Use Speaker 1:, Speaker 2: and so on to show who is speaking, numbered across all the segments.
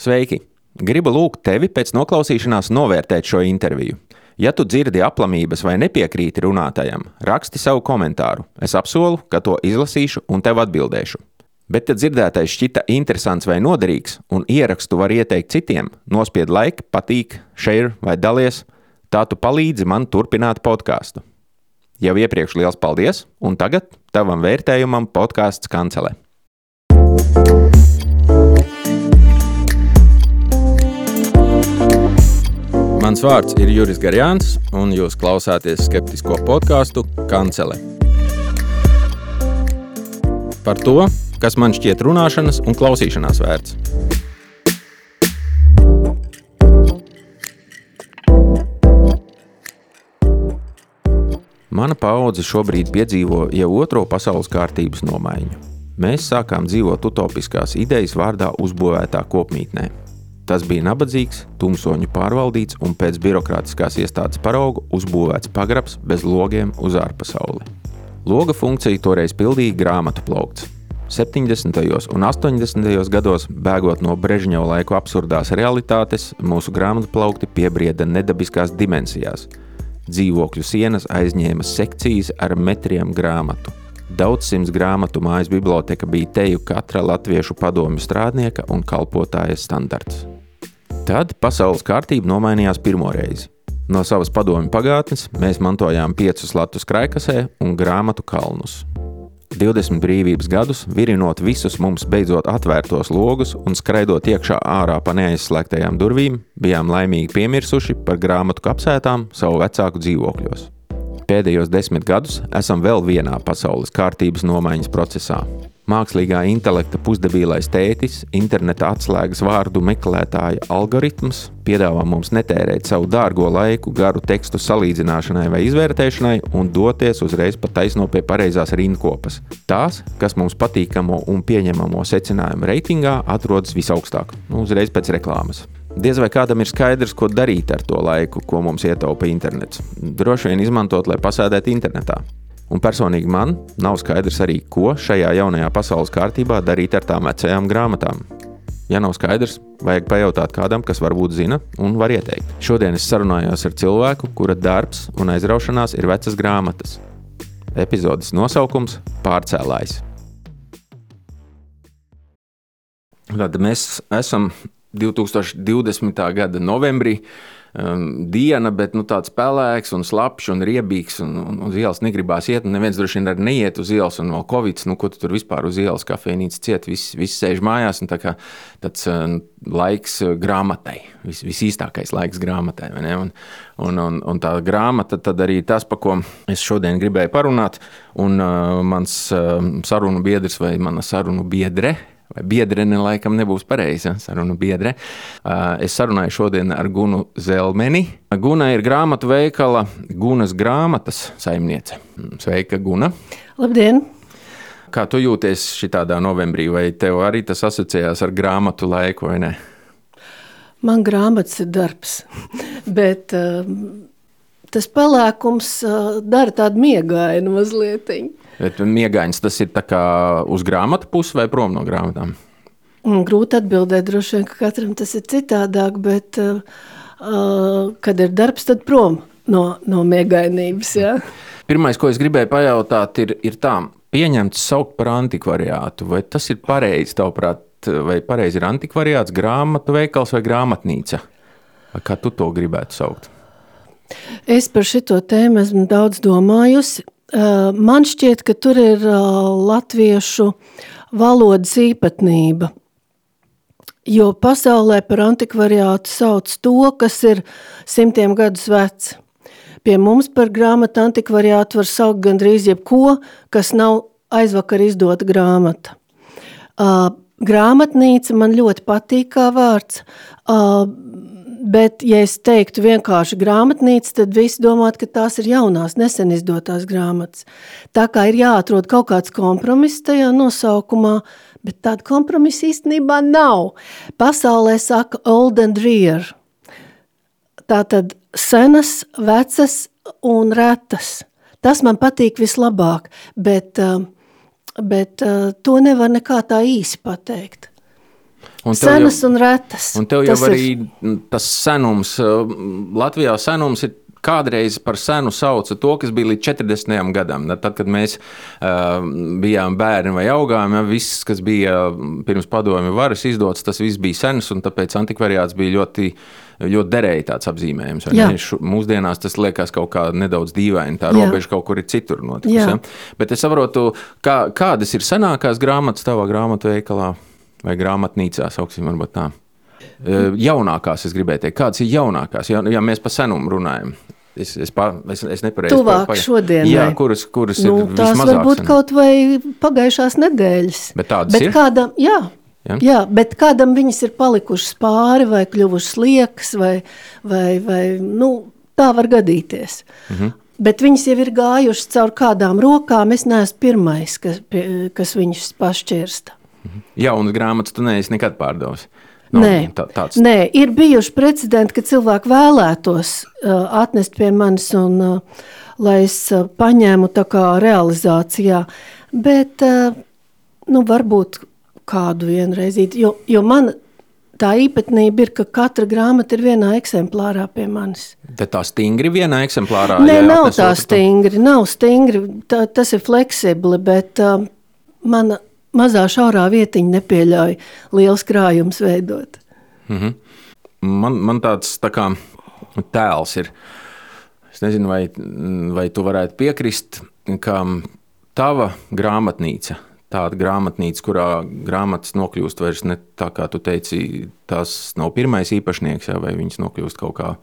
Speaker 1: Sveiki! Gribu lūgt tevi pēc noklausīšanās novērtēt šo interviju. Ja tu dzirdi aplamības vai nepiekrīti runātajam, raksti savu komentāru. Es apsolu, ka to izlasīšu un tev atbildēšu. Bet, ja dzirdētais šķita interesants vai noderīgs, un ierakstu var ieteikt citiem, nospied laiku, patīk, share vai dalies, tā tu palīdzi man turpināt podkāstu. Jau iepriekš liels paldies, un tagad tavam vērtējumam podkāsts kancelē. Mans vārds ir Juris Garjāns, un jūs klausāties skeptisko podkāstu Kancele. Par to, kas man šķiet runāšanas un klausīšanās vērts. Mana paudze šobrīd piedzīvo jau otro pasaules kārtības nomaiņu. Mēs sākām dzīvot utopiskās idejas vārdā uzbūvētā kopmītnē. Tas bija nabadzīgs, tumsoņu pārvaldīts un pēc birokrātiskās iestādes parauga uzbūvēts pagrabs bez logiem uz ārpasauli. Loga funkciju toreiz pildīja grāmatu plaukts. 70. un 80. gados, bēgot no Brežņeva laiku absurdās realitātes, mūsu grāmatu plaukti piebrieda nedabiskās dimensijās. Dzīvokļu sienas aizņēma sekcijas ar metriem grāmatu. Daudzsimts grāmatu mājas biblioteka bija teju katra latviešu padomju strādnieka un kalpotāja standarts. Tad pasaules kārtība nomainījās pirmo reizi. No savas padomju pagātnes mēs mantojām piecus latus krājkasē un grāmatu kalnus. 20 brīvības gadus, virinot visus mums beidzot atvērtos logus un skraidot iekšā ārā pa neaizslēgtajām durvīm, bijām laimīgi piemirsuši par grāmatu kapsētām savu vecāku dzīvokļos. Pēdējos desmit gadus esam vēl vienā pasaules kārtības nomaiņas procesā mākslīgā intelekta pusdebīlais tētis, interneta atslēgas vārdu meklētāja algoritms piedāvā mums netērēt savu dārgo laiku garu tekstu salīdzināšanai vai izvērtēšanai un doties uzreiz pa taisno pie pareizās rindkopas. Tās, kas mums patīkamo un pieņemamo secinājumu reitingā, atrodas visaugstāk, nu, uzreiz pēc reklāmas. Diez vai kādam ir skaidrs, ko darīt ar to laiku, ko mums ietaupa internets. Droši vien izmantot, lai pasēdētu internetā. Un personīgi man nav skaidrs arī, ko šajā jaunajā pasaules kārtībā darīt ar tām vecajām grāmatām. Ja nav skaidrs, vajag pajautāt kādam, kas varbūt zina un var ieteikt. Šodien es sarunājos ar cilvēku, kura darbs un aizraušanās ir vecas grāmatas. Epizodes nosaukums - Pārcēlājs. Tad mēs esam 2020. gada novembrī um, diena, bet nu, tāds pelēks un slapjš un riebīgs. Un, un uz ielas negribās iet. Neviens droši vien arī neiet uz ielas, un vēl Covid, nu, ko tu tur vispār uz ielas kafejnīcas ciet, viss vis sēž mājās. Tā tāds uh, laiks uh, grāmatai, vis, visīstākais laiks grāmatai. Un, un, un, un tā grāmata tad arī tas, par ko es šodien gribēju parunāt. Un uh, mans uh, sarunu biedrs vai mana sarunu biedre vai biedrene, laikam nebūs pareiza sarunu biedre. Es sarunāju šodien ar Gunu Zelmeni. Guna ir grāmatu veikala Gunas grāmatas saimniece. Sveika, Guna!
Speaker 2: Labdien!
Speaker 1: Kā tu jūties šitādā novembrī, vai tev arī tas asociējās ar grāmatu laiku vai ne?
Speaker 2: Man grāmatas ir darbs, bet uh, tas pelēkums uh, dara tādu miegainu mazliet.
Speaker 1: Bet miegains tas ir uz grāmatu puses vai prom no grāmatām?
Speaker 2: Grūti atbildēt, droši vien, ka katram tas ir citādāk, bet, uh, kad ir darbs, tad prom no, no miegainības. Ja?
Speaker 1: Pirmais, ko es gribēju pajautāt, ir, ir tā, pieņemts saukt par antikvariātu, vai tas ir pareizi, tavuprāt, vai pareizi ir antikvariāts, grāmatu veikals vai grāmatnīca? Vai kā tu to gribētu saukt?
Speaker 2: Es par šo tēmu esmu daudz domājusi. Eh, man šķiet, ka tur ir eh, latviešu valodas īpatnība. Jo pasaulē par antikvariātu sauc to, kas ir simtiem gadus vecs. Pie mums par grāmatu antikvariātu var saukt gandrīz jebko, kas nav aizvakar izdota grāmata. Uh, grāmatnīca man ļoti patīk kā vārds. Uh, Bet, ja es teiktu vienkārši grāmatnīca, tad visi domātu, ka tās ir jaunās, nesen izdotās grāmatas. Tā kā ir jāatrod kaut kāds kompromiss tajā nosaukumā, bet tāda kompromisa īstenībā nav. Pasaulē saka old and rare. Tā tad senas, vecas un retas. Tas man patīk vislabāk, bet, bet to nevar nekā tā īsi pateikt. Un Senas jau, un retas.
Speaker 1: Un tev jau tas arī ir... tas senums, Latvijā senums ir kādreiz par senu sauca to, kas bija līdz 40. gadam. Tad, kad mēs uh, bijām bērni vai augām, ja, viss, kas bija pirms padomju varas izdots, tas viss bija sens, un tāpēc antikvariāts bija ļoti. Ļoti derēja tāds apzīmējums. Mūsdienās tas liekas kaut kā nedaudz dīvaini. Tā Jā. robeža kaut kur ir citur notikusi. Ja? Bet es saprotu, kā, kādas ir senākās grāmatas tavā grāmatu veikalā vai grāmatnīcā, sauksim, varbūt tā. Jaunākās, es gribēju teikt, kādas ir jaunākās, ja, ja mēs par senumu runājam. Es, es, pa, es, es nepareizi
Speaker 2: Tuvāk pa, šodienai.
Speaker 1: Jā, kuras, kuras
Speaker 2: nu,
Speaker 1: ir
Speaker 2: tās var būt kaut vai pagājušās nedēļas.
Speaker 1: Bet tādas
Speaker 2: bet
Speaker 1: ir?
Speaker 2: Kādam, jā, Ja? Jā, bet kādam viņas ir palikušas pāri, vai kļuvušas liekas, vai, vai, vai nu, tā var gadīties. Mm -hmm. Bet viņas jau ir gājušas caur kādām rokām. Es neesmu pirmais, kas, kas viņus pašķirsta.
Speaker 1: -hmm. Jaunas grāmatas tu neesi nekad pārdevis.
Speaker 2: Nav Nē, tā, tāds... Nē, ir bijuši precedenti, ka cilvēki vēlētos uh, atnest pie manis, un, uh, lai es uh, paņēmu tā kā realizācijā. Bet uh, nu, varbūt kādu vienreizīti, jo, jo man tā īpatnība ir, ka katra grāmata ir vienā eksemplārā pie manis.
Speaker 1: Tad tā stingri vienā eksemplārā?
Speaker 2: Nē, nav tā stingri, nav stingri, tā, tas ir fleksibli, bet uh, mana mazā šaurā vietiņa nepieļauj liels krājums veidot.
Speaker 1: Mm -hmm. man, man tāds tā kā tēls ir. Es nezinu, vai, vai tu varētu piekrist, ka tava grāmatnīca tāda grāmatnīca, kurā grāmatas nokļūst vairs ne tā, kā tu teici, tās nav pirmais īpašnieks, jā, vai viņas nokļūst kaut kā.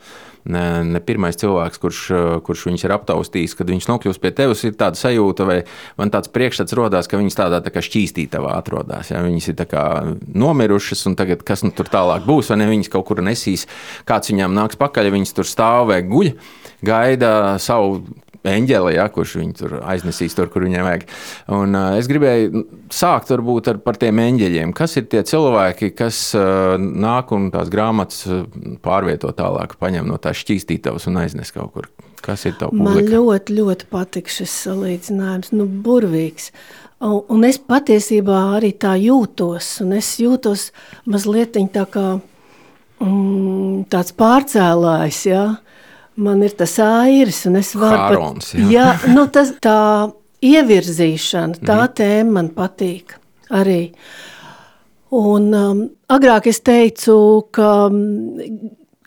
Speaker 1: Ne, ne pirmais cilvēks, kurš, kurš viņus ir aptaustījis, kad viņš nokļūst pie tevis, ir tāda sajūta, vai man tāds priekšstats rodās, ka viņas tādā tā kā šķīstītavā atrodas. Ja? Viņas ir nomirušas, un tagad kas nu tur tālāk būs, vai ne viņas kaut kur nesīs, kāds viņām nāks pakaļ, ja viņas tur stāv vai guļ, gaida savu eņģeli, ja, kurš viņu tur aiznesīs tur, kur viņiem vajag. Un, uh, es gribēju sākt varbūt ar par tiem eņģeļiem. Kas ir tie cilvēki, kas uh, nāk un tās grāmatas pārvieto tālāk, paņem no tās šķīstītavas un aiznes kaut kur? Kas ir tavs?
Speaker 2: Man ļoti, ļoti patīk šis salīdzinājums, nu, burvīgs. Un, un es patiesībā arī tā jūtos, un es jūtos mazliet tā kā mm, tāds pārcēlājs. Ja? Man ir tas airis, un es varu
Speaker 1: Hārons,
Speaker 2: pat, jā. jā, nu tas, tā ievirzīšana, tā mm. tēma man patīk arī. Un um, agrāk es teicu, ka um,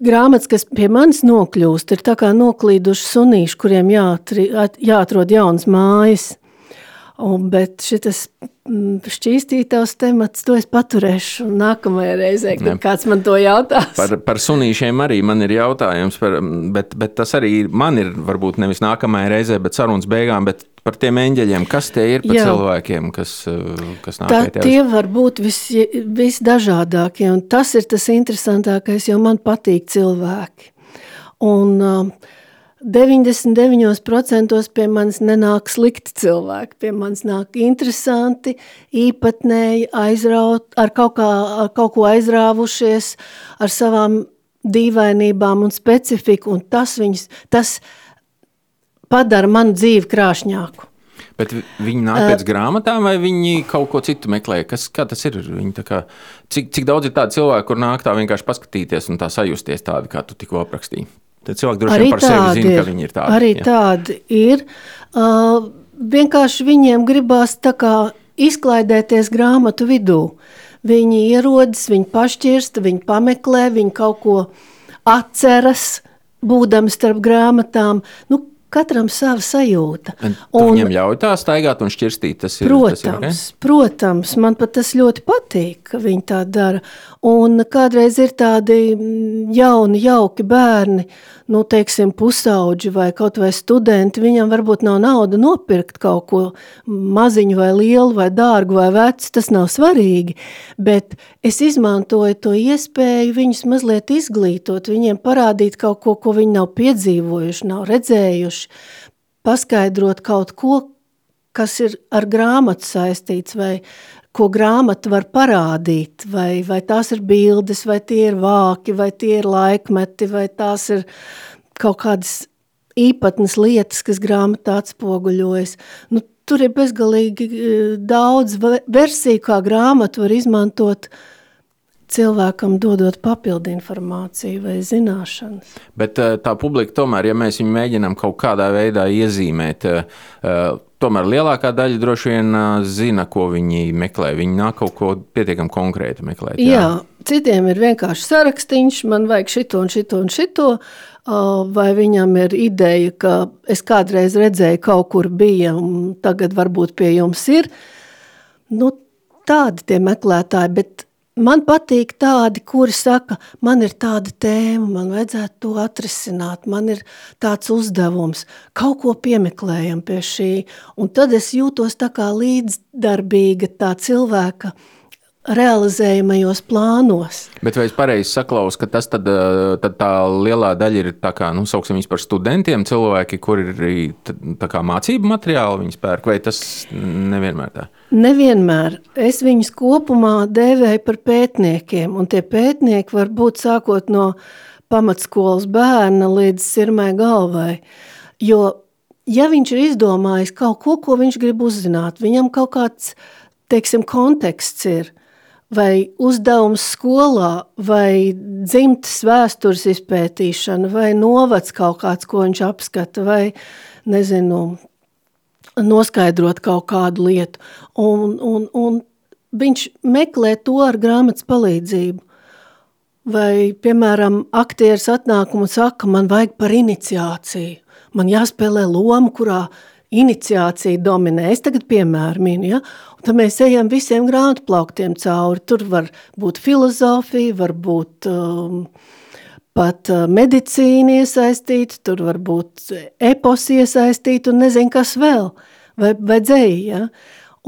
Speaker 2: grāmatas, kas pie manis nokļūst, ir tā kā noklīduši sunīši, kuriem jāatri, jāatrod jaunas mājas. Un, bet šis mm, šķīstītājs temats, to es paturēšu nākamajā reizē, kad ne. kāds man to jautās.
Speaker 1: Par, par sunīšiem arī man ir jautājums, par, bet, bet tas arī man ir varbūt nevis nākamajā reizē, bet sarunas beigām, bet par tiem eņģeļiem. Kas tie ir par Jā. cilvēkiem, kas, kas nāk
Speaker 2: pie tevis? Tie var būt vis, visdažādākie, un tas ir tas interesantākais, jo man patīk cilvēki. Un, uh, 99% pie manis nenāk slikti cilvēki. Pie manis nāk interesanti, īpatnēji, aizraut, ar, kaut kā, ar kaut ko aizrāvušies, ar savām dīvainībām un specifiku, un tas, viņus, tas padara manu dzīvi krāšņāku.
Speaker 1: Bet viņi nāk pēc uh, grāmatām, vai viņi kaut ko citu meklē? Kas, tas ir? Kā, cik, cik daudz ir tādu cilvēku, kur nāk tā vienkārši paskatīties un tā sajusties tādu, kā tu tikko aprakstīji? Tad cilvēki droši vien par sevi zina, ir. ka viņi ir tādi.
Speaker 2: Arī jā. tādi ir. Uh, vienkārši viņiem gribās izklaidēties grāmatu vidū. Viņi ierodas, viņi pašķirsta, viņi pameklē, viņi kaut ko atceras, būdami starp grāmatām. Nu, Katram sava sajūta.
Speaker 1: Un viņam ļauj tā staigāt un šķirstīt. Tas ir,
Speaker 2: protams, tas ir, okay? protams, man pat tas ļoti patīk, ka viņi tā dara. Un kādreiz ir tādi mm, jauni, jauki bērni, nu, teiksim, pusauģi vai kaut vai studenti, viņam varbūt nav nauda nopirkt kaut ko maziņu vai lielu vai dārgu vai vecu, tas nav svarīgi, bet es izmantoju to iespēju viņus mazliet izglītot, viņiem parādīt kaut ko, ko viņi nav piedzīvojuši, nav redzējuši, paskaidrot kaut ko, kas ir ar grāmatu saistīts vai ko grāmata var parādīt, vai, vai tās ir bildes, vai tie ir vāki, vai tie ir laikmeti, vai tās ir kaut kādas īpatnas lietas, kas grāmatā atspoguļojas. Nu, tur ir bezgalīgi e, daudz versiju, kā grāmatu var izmantot cilvēkam dodot papildu informāciju vai zināšanas.
Speaker 1: Bet eh, tā publika tomēr, ja mēs viņu mēģinām kaut kādā veidā iezīmēt, eh, eh, tomēr lielākā daļa droši vien zina, ko viņi meklē. Viņi nāk kaut ko pietiekami konkrēti meklēt.
Speaker 2: Jā. jā, citiem ir vienkārši sarakstīns, man vajag šito un šito un šito. Vai viņam ir ideja, ka es kādreiz redzēju, kaut kur bija, un tagad varbūt pie jums ir. Nu, tādi tie meklētāji, bet man patīk tādi, kuri saka, man ir tāda tēma, man vajadzētu to atrisināt, man ir tāds uzdevums, kaut ko piemeklējam pie šī, un tad es jūtos tā kā līdzdarbīga tā cilvēka, realizējamajos plānos.
Speaker 1: Bet vai es pareizi saklausu, ka tas tad, eh, tad tā lielā daļa ir tā kā, nu, sauksim par studentiem, cilvēki, kuri ir tā kā mācību materiāli viņi pērk, vai tas nevienmēr tā?
Speaker 2: Nevienmēr. Es viņus kopumā dēvēju par pētniekiem, un tie pētnieki var būt sākot no pamatskolas bērna līdz sirmai galvai, jo ja viņš ir izdomājis kaut ko, ko viņš grib uzzināt, viņam kaut kāds, teiksim, konteksts ir, vai uzdevums skolā, vai dzimtas vēstures izpētīšana, vai novads kaut kāds, ko viņš apskata, vai, nezinu, noskaidrot kaut kādu lietu. Un, un, un viņš meklē to ar grāmatas palīdzību. Vai, piemēram, aktieris atnāk un saka, man vajag par iniciāciju. Man jāspēlē loma, kurā iniciācija dominē. Es tagad piemēru minu, ja? Un tad mēs ejam visiem grāmatu plauktiem cauri. Tur var būt filozofija, var būt um, pat uh, medicīna iesaistīta, tur var būt epos iesaistīta un nezinu kas vēl, vai, vai dzēja. Ja?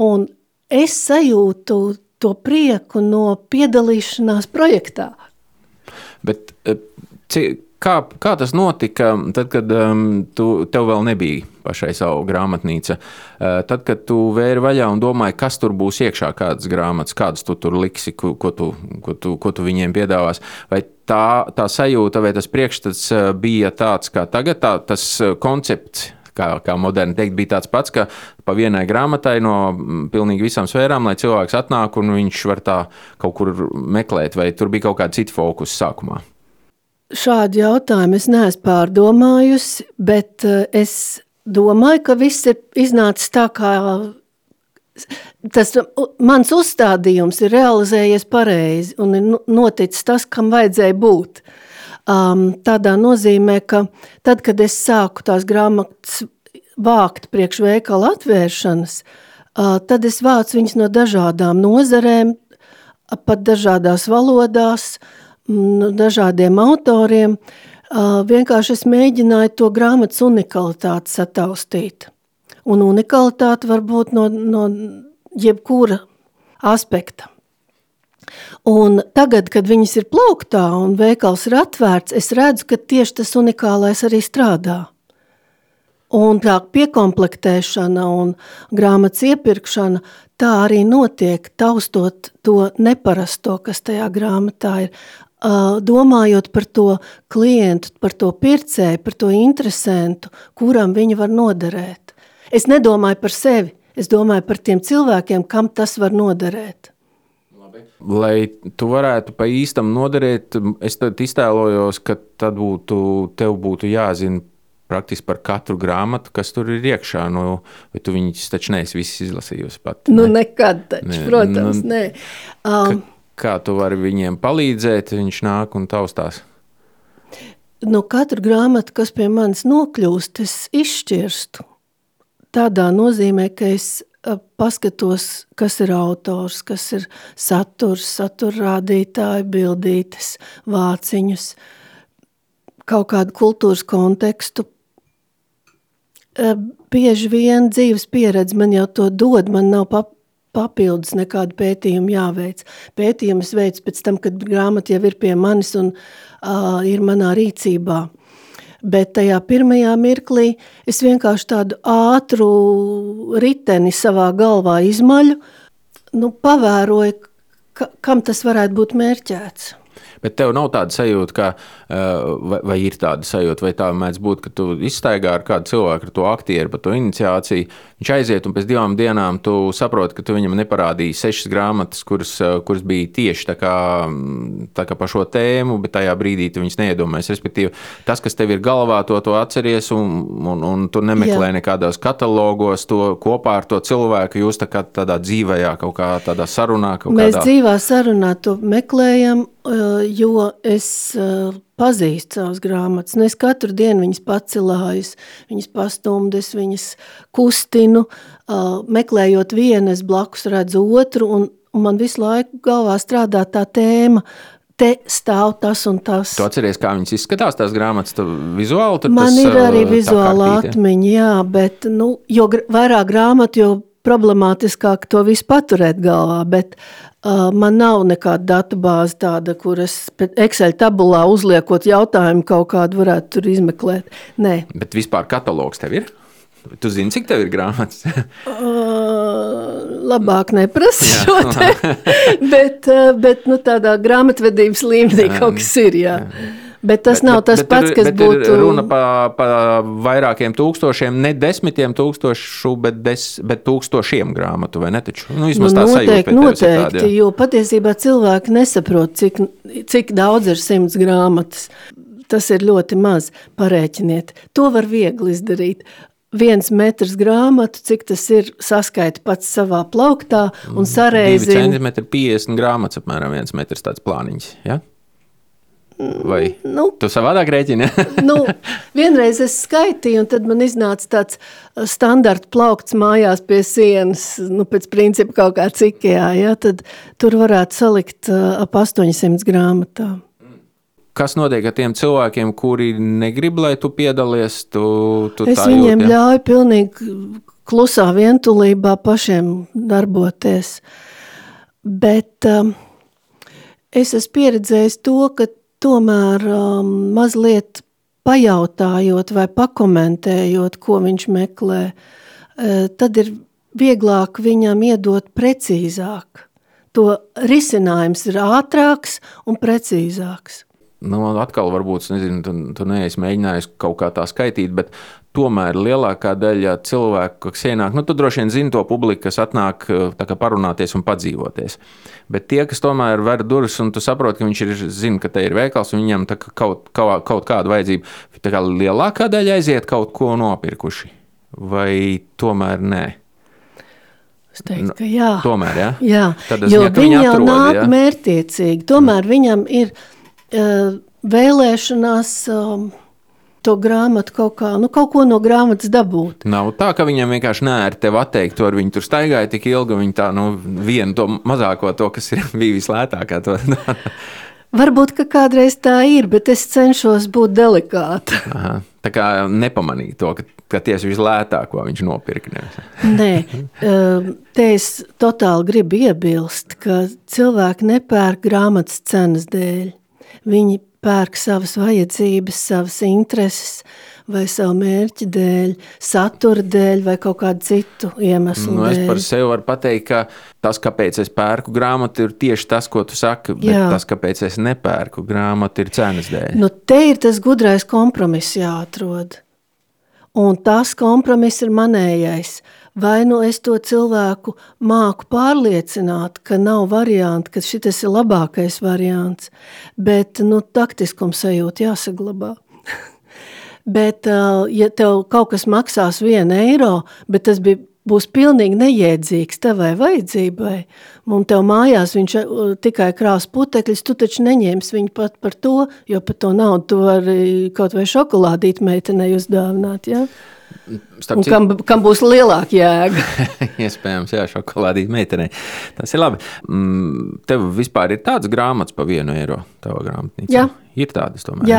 Speaker 2: Un es sajūtu to prieku no piedalīšanās projektā.
Speaker 1: Bet, eh, Kā, kā tas notika, tad, kad um, tu, tev vēl nebija pašai savu grāmatnīca? Uh, tad, kad tu vēri vaļā un domāji, kas tur būs iekšā, kādas grāmatas, kādas tu tur liksi, ko, ko, tu, ko, tu, ko tu viņiem piedāvās, vai tā, tā sajūta vai tas priekšstats uh, bija tāds kā tagad, tā, tas koncepts? Kā, kā moderni teikt, bija tāds pats, ka pa vienai grāmatai no mm, pilnīgi visām sfērām, lai cilvēks atnāk un viņš var tā kaut kur meklēt, vai tur bija kaut kāda cita fokus sākumā.
Speaker 2: Šādu jautājumu es neesmu pārdomājusi, bet eh, es domāju, ka viss ir iznācis tā, kā tas mans uzstādījums ir realizējies pareizi un ir noticis tas, kam vajadzēja būt. Um, tādā nozīmē, ka tad, kad es sāku tās grāmatas vākt priekš veikala atvēršanas, uh, tad es vācu viņas no dažādām nozarēm, pat dažādās valodās, uh, no dažādiem autoriem. Vienkārši es mēģināju to grāmatas unikalitāti sataustīt. Un unikalitāte var būt no, no jebkura aspekta. Un tagad, kad viņas ir plauktā un veikals ir atvērts, es redzu, ka tieši tas unikālais arī strādā. Un tā piekomplektēšana un grāmatas iepirkšana tā arī notiek, taustot to neparasto, kas tajā grāmatā ir domājot par to klientu, par to pircēju, par to interesantu, kuram viņi var noderēt. Es nedomāju par sevi, es domāju par tiem cilvēkiem, kam tas var noderēt.
Speaker 1: Lai tu varētu pa īstam noderēt, es iztēlojos, ka tad būtu, tev būtu jāzina praktiski par katru grāmatu, kas tur ir iekšā. Nu, vai tu viņus taču neesi izlasījusi pat?
Speaker 2: Nu, ne? nekad, taču, ne, protams, nu, nē. Um,
Speaker 1: ka, kā tu vari viņiem palīdzēt, viņš nāk un taustās?
Speaker 2: No katra grāmata, kas pie manis nokļūst, es izšķirstu. Tādā nozīmē, ka es paskatos, kas ir autors, kas ir saturs, saturrādītāji, bildītes, vāciņus, kaut kādu kultūras kontekstu. Bieži vien dzīves pieredze man jau to dod, man nav pap papildus nekādu pētījumu jāveic. Pētījumus veids pēc tam, kad grāmata jau ir pie manis un uh, ir manā rīcībā. Bet tajā pirmajā mirklī es vienkārši tādu ātru riteni savā galvā izmaļu, nu, pavēroju, ka, kam tas varētu būt mērķēts.
Speaker 1: Bet tev nav tāda sajūta, ka, vai, vai ir tāda sajūta, vai tā mēdz būt, ka tu izstaigā ar kādu cilvēku, ar to aktieru, par to iniciāciju. Viņš aiziet, un pēc divām dienām tu saproti, ka tu viņam neparādīji sešas grāmatas, kuras, kuras bija tieši tā kā, tā kā par šo tēmu, bet tajā brīdī tu viņus neiedomājies. Respektīvi, tas, kas tev ir galvā, to, to atceries, un, un, un tu nemeklē Jā. nekādos katalogos to kopā ar to cilvēku. Jūs tā kā tādā dzīvējā, kaut kā tādā sarunā.
Speaker 2: Mēs kādā... dzīvā sarunā to meklējam, jo es pazīstu savas grāmatas. Nu, es katru dienu viņas pacelāju, viņas pastumdu, es viņas kustinu, meklējot vienu, es blakus redzu otru, un, un man visu laiku galvā strādā tā tēma, te stāv tas un tas.
Speaker 1: Tu atceries, kā viņas izskatās, tās grāmatas, tu vizuāli tur
Speaker 2: Man tas, ir arī vizuāla atmiņa, jā, bet, nu, jo vairāk grāmatu, jo problemātiskāk to visu paturēt galvā, bet uh, man nav nekāda datubāze tāda, kuras Excel tabulā uzliekot jautājumu kaut kādu varētu tur izmeklēt. Nē.
Speaker 1: Bet vispār katalogs tev ir? Tu zini, cik tev ir grāmatas?
Speaker 2: uh, labāk neprasa šo te, bet, uh, bet nu, tādā grāmatvedības līmenī kaut kas ir, jā. jā. Bet tas bet, nav tas bet, pats, kas bet būtu.
Speaker 1: Runa par pa vairākiem tūkstošiem, ne desmitiem tūkstošu, bet, des, bet tūkstošiem grāmatu, vai ne? Taču, nu,
Speaker 2: nu, noteikti, noteikti tāda, jo patiesībā cilvēki nesaprot, cik, cik daudz ir simts grāmatas. Tas ir ļoti maz. Parēķiniet, to var viegli izdarīt viens metrs grāmatu, cik tas ir saskaita pats savā plauktā un sareizina.
Speaker 1: 2 centimetri 50 grāmatas, apmēram viens metrs tāds plāniņš, ja? Vai nu, tu savādāk rēķini?
Speaker 2: nu, vienreiz es skaitīju, un tad man iznāca tāds uh, standarta plaukts mājās pie sienas, nu, pēc principa kaut kā cikajā, ja, tad tur varētu salikt uh, ap 800 grāmatām.
Speaker 1: Kas notiek ar tiem cilvēkiem, kuri negrib, lai tu piedalies? Tu, tu
Speaker 2: es viņiem jūt, ja? ļauju pilnīgi klusā vientulībā pašiem darboties. Bet um, es esmu pieredzējis to, ka tomēr um, mazliet pajautājot vai pakomentējot, ko viņš meklē, uh, tad ir vieglāk viņam iedot precīzāk. To risinājums ir ātrāks un precīzāks.
Speaker 1: Nu, atkal, varbūt, nezinu, tu, tu neesi mēģinājis kaut kā tā skaitīt, bet tomēr lielākā daļa cilvēku, kas ienāk, nu, tu droši vien zini to publiku, kas atnāk kā, parunāties un padzīvoties. Bet tie, kas tomēr ver durvis un tu saproti, ka viņš ir, zina, ka te ir veikals un viņam kaut, kaut, kaut kāda vajadzība, tā kā lielākā daļa aiziet kaut ko nopirkuši. Vai tomēr nē?
Speaker 2: Es teiktu, ka jā.
Speaker 1: Tomēr, jā.
Speaker 2: jā.
Speaker 1: Tad
Speaker 2: jo viņi jau atrod, nāk jā? mērtiecīgi. Tomēr mm. viņam ir uh, vēlēšanās. Um, to grāmatu kaut kā, nu, kaut ko no grāmatas dabūt.
Speaker 1: Nav tā, ka viņam vienkārši nē, ar tevi atteikt, to ar viņu tur staigāja tik ilgi, viņi tā, nu, vienu to mazāko, to, kas ir bija vislētākā. To,
Speaker 2: Varbūt, ka kādreiz tā ir, bet es cenšos būt delikāta.
Speaker 1: Aha, tā kā nepamanīja to, ka, ka tieši vislētāko viņš nopirka.
Speaker 2: Nē, um, te es totāli gribu iebilst, ka cilvēki nepērk grāmatas cenas dēļ. Viņi pērk savas vajadzības, savas intereses vai savu mērķu dēļ, satura dēļ vai kaut kādu citu iemeslu
Speaker 1: nu. Es par sevi varu pateikt, ka tas, kāpēc es pērku grāmatu, ir tieši tas, ko tu saki, bet tas, kāpēc es nepērku grāmatu, ir cenas dēļ.
Speaker 2: Nu, te ir tas gudrais kompromiss jāatrod. Un tas kompromiss ir manējais. Vai nu es to cilvēku māku pārliecināt, ka nav varianti, ka šis ir labākais variants, bet nu, taktiskums sajūta jāsaglabā. bet, ja tev kaut kas maksās vienu eiro, bet tas bija būs pilnīgi neiedzīgs tavai vajadzībai, un tev mājās viņš tikai krās putekļus, tu taču neņēmis viņu pat par to, jo par to naudu tu vari kaut vai šokolādīt meitenei uzdāvināt, ja? Citu, kam, kam būs lielāka jēga?
Speaker 1: Iespējams, jā, šokolādīt meitenei. Tas ir labi. Mm, tev vispār ir tāds grāmatas par vienu eiro tavā grāmatnīcā?
Speaker 2: Jā.
Speaker 1: Ir tādas tomēr.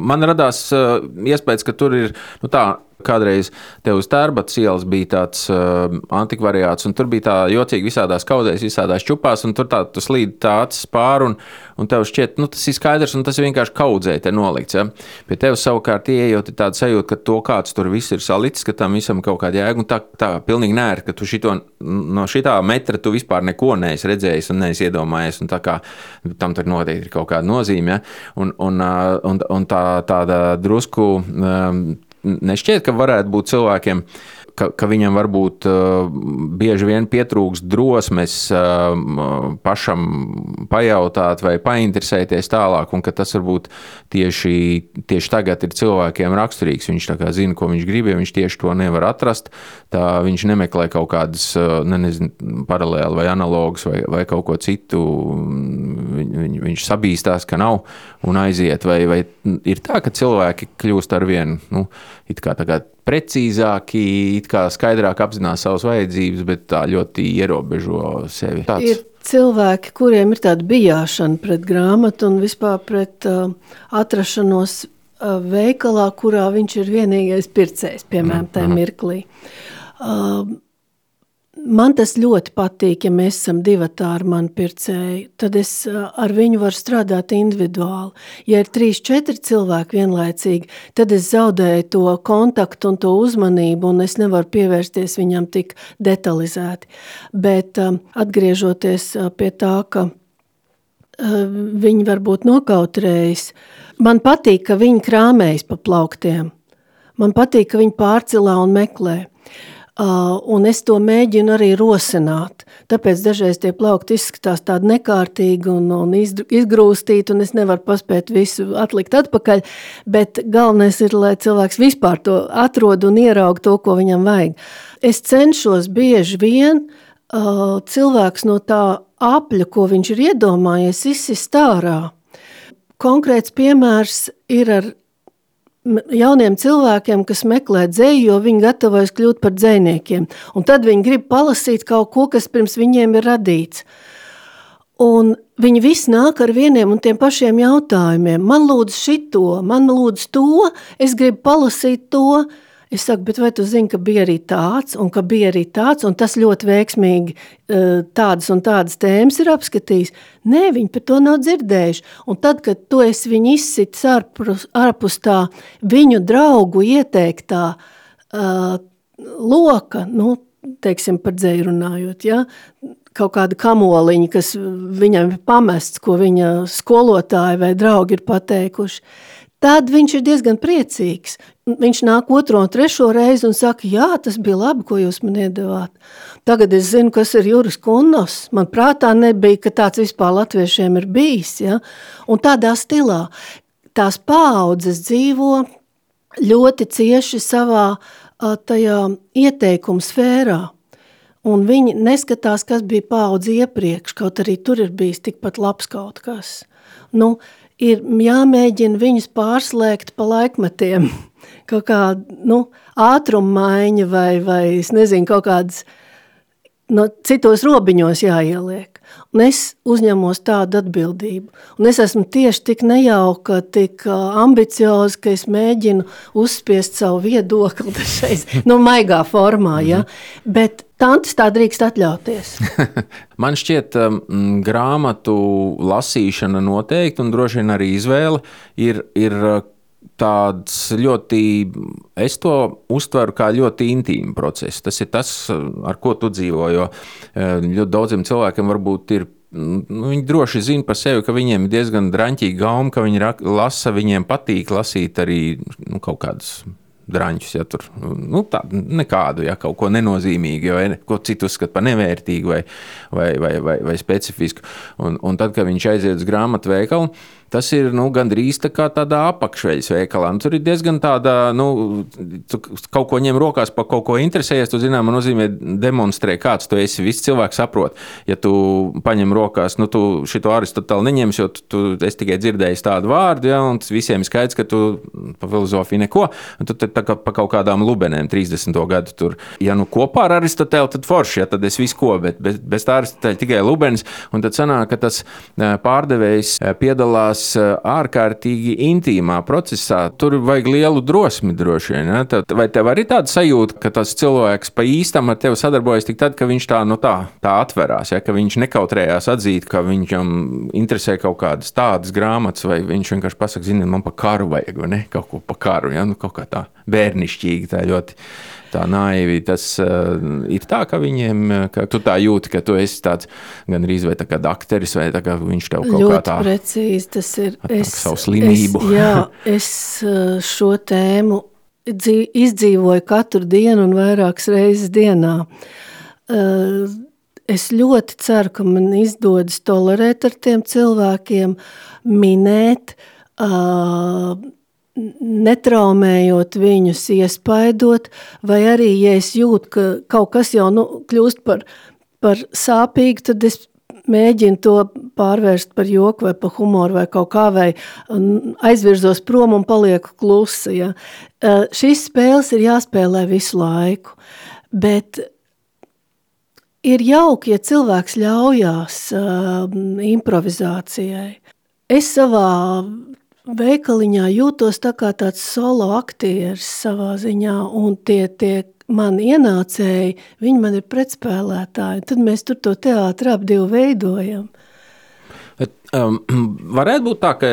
Speaker 1: Man radās uh, iespējas, ka tur ir nu, tā, kādreiz te uz Tērbatas ielas bija tāds uh, antikvariāts, un tur bija tā jocīgi visādās kaudēs, visādās čupās, un tur tā tu slīd tā acis pāri, un, un tev šķiet, nu tas ir skaidrs, un tas ir vienkārši kaudzē te nolikts. Ja? Pie tevis savukārt ieejot ir tāda sajūta, ka to kāds tur viss ir salicis, ka tam visam kaut kāda jēga, un tā, tā pilnīgi nēr, ka tu šito, no šitā metra tu vispār neko neesi redzējis un neesi iedomājies, un tā kā tam tur noteikti ir kaut kāda nozīme, ja? un, un, uh, un, un tā, tāda drusku um, nešķiet, ka varētu būt cilvēkiem ka, ka viņam varbūt uh, bieži vien pietrūks drosmes uh, pašam pajautāt vai painteresēties tālāk, un ka tas varbūt tieši, tieši tagad ir cilvēkiem raksturīgs. Viņš zina, ko viņš grib, ja viņš tieši to nevar atrast. Tā viņš nemeklē kaut kādas uh, ne, nezinu, paralēli vai analogas vai, vai kaut ko citu. Viņ, viņ, viņš sabīstās, ka nav un aiziet. Vai, vai ir tā, ka cilvēki kļūst ar vienu nu, precīzāki, skaidrāk apzinās savas vajadzības, bet tā ļoti ierobežo sevi. Tāds.
Speaker 2: Ir cilvēki, kuriem ir tāda bijāšana pret grāmatu un vispār pret uh, atrašanos uh, veikalā, kurā viņš ir vienīgais pircējs, piemēram, tajā mhm. mirklī. Uh, Man tas ļoti patīk, ja mēs esam divi ar mani pircēju. Tad es ar viņu varu strādāt individuāli. Ja ir trīs, četri cilvēki vienlaicīgi, tad es zaudēju to kontaktu un to uzmanību, un es nevaru pievērsties viņam tik detalizēti. Bet atgriežoties pie tā, ka viņi varbūt nokautrējas, man patīk, ka viņi krāmējas pa plauktiem. Man patīk, ka viņi pārcilā un meklē. Uh, un es to mēģinu arī rosināt. Tāpēc dažreiz tie plaukti izskatās tādi nekārtīgi un, un izgrūstīti, un es nevaru paspēt visu atlikt atpakaļ. Bet galvenais ir, lai cilvēks vispār to atrod un ieraug to, ko viņam vajag. Es cenšos bieži vien uh, cilvēks no tā apļa, ko viņš ir iedomājies, izsist ārā. Konkrēts piemērs ir ar jauniem cilvēkiem, kas meklē dzēju, jo viņi gatavojas kļūt par dzējniekiem. Un tad viņi grib palasīt kaut ko, kas pirms viņiem ir radīts. Un viņi visi nāk ar vieniem un tiem pašiem jautājumiem. Man lūdzu šito, man lūdzu to, es gribu palasīt to, Es saku, bet vai tu zini, ka bija arī tāds, un ka bija arī tāds, un tas ļoti veiksmīgi eh, tādas un tādas tēmas ir apskatījis? Nē, viņi par to nav dzirdējuši. Un tad, kad tu esi viņu izsitis ārpus, ārpus tā viņu draugu ieteiktā uh, loka, nu, teiksim, par dzēju runājot, ja? kaut kāda kamoliņa, kas viņam ir pamests, ko viņa skolotāji vai draugi ir pateikuši, tad viņš ir diezgan priecīgs. Viņš nāk otro un trešo reizi un saka, jā, tas bija labi, ko jūs man iedevāt. Tagad es zinu, kas ir Juris Kunnos. Man prātā nebija, ka tāds vispār latviešiem ir bijis. Ja? Un tādā stilā tās paaudzes dzīvo ļoti cieši savā tajā ieteikumu sfērā. Un viņi neskatās, kas bija paudze iepriekš, kaut arī tur ir bijis tikpat labs kaut kas. Nu, ir jāmēģina viņus pārslēgt pa laikmetiem. Kaut kāda nu, ātruma maiņa vai, vai es nezinu, kaut kādas no citos robiņos jāieliek. Un es uzņemos tādu atbildību. Un es esmu tieši tik nejauka, tik ambicioza, ka es mēģinu uzspiest savu viedokli dažreiz, nu, maigā formā, ja? Bet Tantis tā drīkst atļauties.
Speaker 1: Man šķiet, um, grāmatu lasīšana noteikti, un droši vien arī izvēle ir, ir tāds ļoti, es to uztveru kā ļoti intīmu procesu. Tas ir tas, ar ko tu dzīvo. Jo eh, ļoti daudziem cilvēkiem varbūt ir. Nu, viņi droši zina par sevi, ka viņiem ir diezgan drāmīgi gaumi, ka viņi lasa, viņiem patīk lasīt arī nu, kaut kādas drāņus, ja tur nu, tādu nekādu, ja kaut ko nenozīmīgu, vai ko citu uzskata par nevērtīgu vai, vai, vai, vai, vai specifisku. Un, un tad, kad viņš aiziet uz grāmatu veikalu, tas ir nu, gandrīz tā kā tādā apakšveļas veikalā. Un tur ir diezgan tāda, nu, tu kaut ko ņem rokās, par kaut ko interesējies, tu zināmā nozīmē demonstrē, kāds tu esi. Visi cilvēki saprot, ja tu paņem rokās, nu, tu šito Aristotelu neņemsi, jo tu, tu esi tikai dzirdējis tādu vārdu, ja, un visiem ir skaidrs, ka tu pa filozofiju neko, un tu tā kā pa kaut kādām lubenēm 30. gadu tur, ja nu kopā ar Aristotelu, tad forši, ja tad es visu ko, bet bez, bez tā Aristotela tikai lubenis, un tad sanāk, ka tas pārdevējs piedalās gribās ārkārtīgi intīmā procesā. Tur vajag lielu drosmi droši vien. Ja? Tad, vai tev arī tāda sajūta, ka tas cilvēks pa īstam ar tevi sadarbojas tik tad, ka viņš tā, nu tā, tā atverās, ja? ka viņš nekautrējās atzīt, ka viņam interesē kaut kādas tādas grāmatas, vai viņš vienkārši pasakā, zini, man pa karu vajag, vai ne? Kaut ko pa karu, ja? nu, kaut kā tā bērnišķīgi, tā ļoti tā naivi. Tas uh, ir tā, ka viņiem, ka tu tā jūti, ka tu esi tāds gan arī vai tā kā dakteris, vai tā kā viņš tev kaut
Speaker 2: Ļoti
Speaker 1: kā tā.
Speaker 2: precīzi tas ir.
Speaker 1: Es, savu slimību.
Speaker 2: Es, jā, es uh, šo tēmu dzīv, izdzīvoju katru dienu un vairākas reizes dienā. Uh, es ļoti ceru, ka man izdodas tolerēt ar tiem cilvēkiem, minēt, uh, netraumējot viņus, iespaidot, vai arī, ja es jūtu, ka kaut kas jau nu, kļūst par, par sāpīgu, tad es mēģinu to pārvērst par joku vai par humoru vai kaut kā, vai aizvirzos prom un palieku klusa. Ja. Šīs spēles ir jāspēlē visu laiku, bet ir jauki, ja cilvēks ļaujās uh, improvizācijai. Es savā veikaliņā jūtos tā kā tāds solo aktieris savā ziņā, un tie, tie mani ienācēji, viņi man ir pretspēlētāji. Tad mēs tur to teātri ap divu veidojam.
Speaker 1: Bet, um, varētu būt tā, ka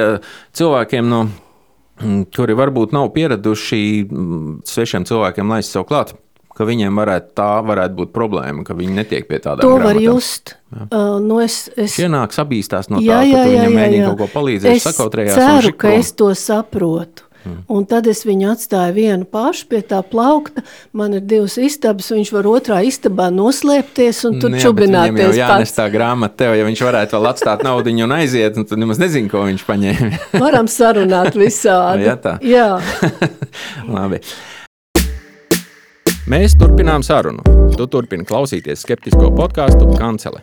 Speaker 1: cilvēkiem no kuri varbūt nav pieraduši svešiem cilvēkiem laist sev klāt, ka viņiem varētu, tā varētu būt problēma, ka viņi netiek pie tādām
Speaker 2: lietām. To var just. Jā. Uh, nu es, es...
Speaker 1: Ienāk sabīstās no jā, tā, jā, ka tu viņam mēģini kaut ko palīdzēt,
Speaker 2: sakautrējās. Es ceru, ka es to saprotu. Hmm. Un tad es viņu atstāju vienu pašu pie tā plaukta. Man ir divas istabas, viņš var otrā istabā noslēpties un tur Jā, čubināties.
Speaker 1: Jā, nes tā grāmata tev, ja viņš varētu vēl atstāt naudu un aiziet, un tad nemaz nezinu, ko viņš paņēma.
Speaker 2: Varam sarunāt visādi.
Speaker 1: Jā, tā.
Speaker 2: Jā.
Speaker 1: Labi. Mēs turpinām sarunu. Tu turpini klausīties skeptisko podkāstu Kancele.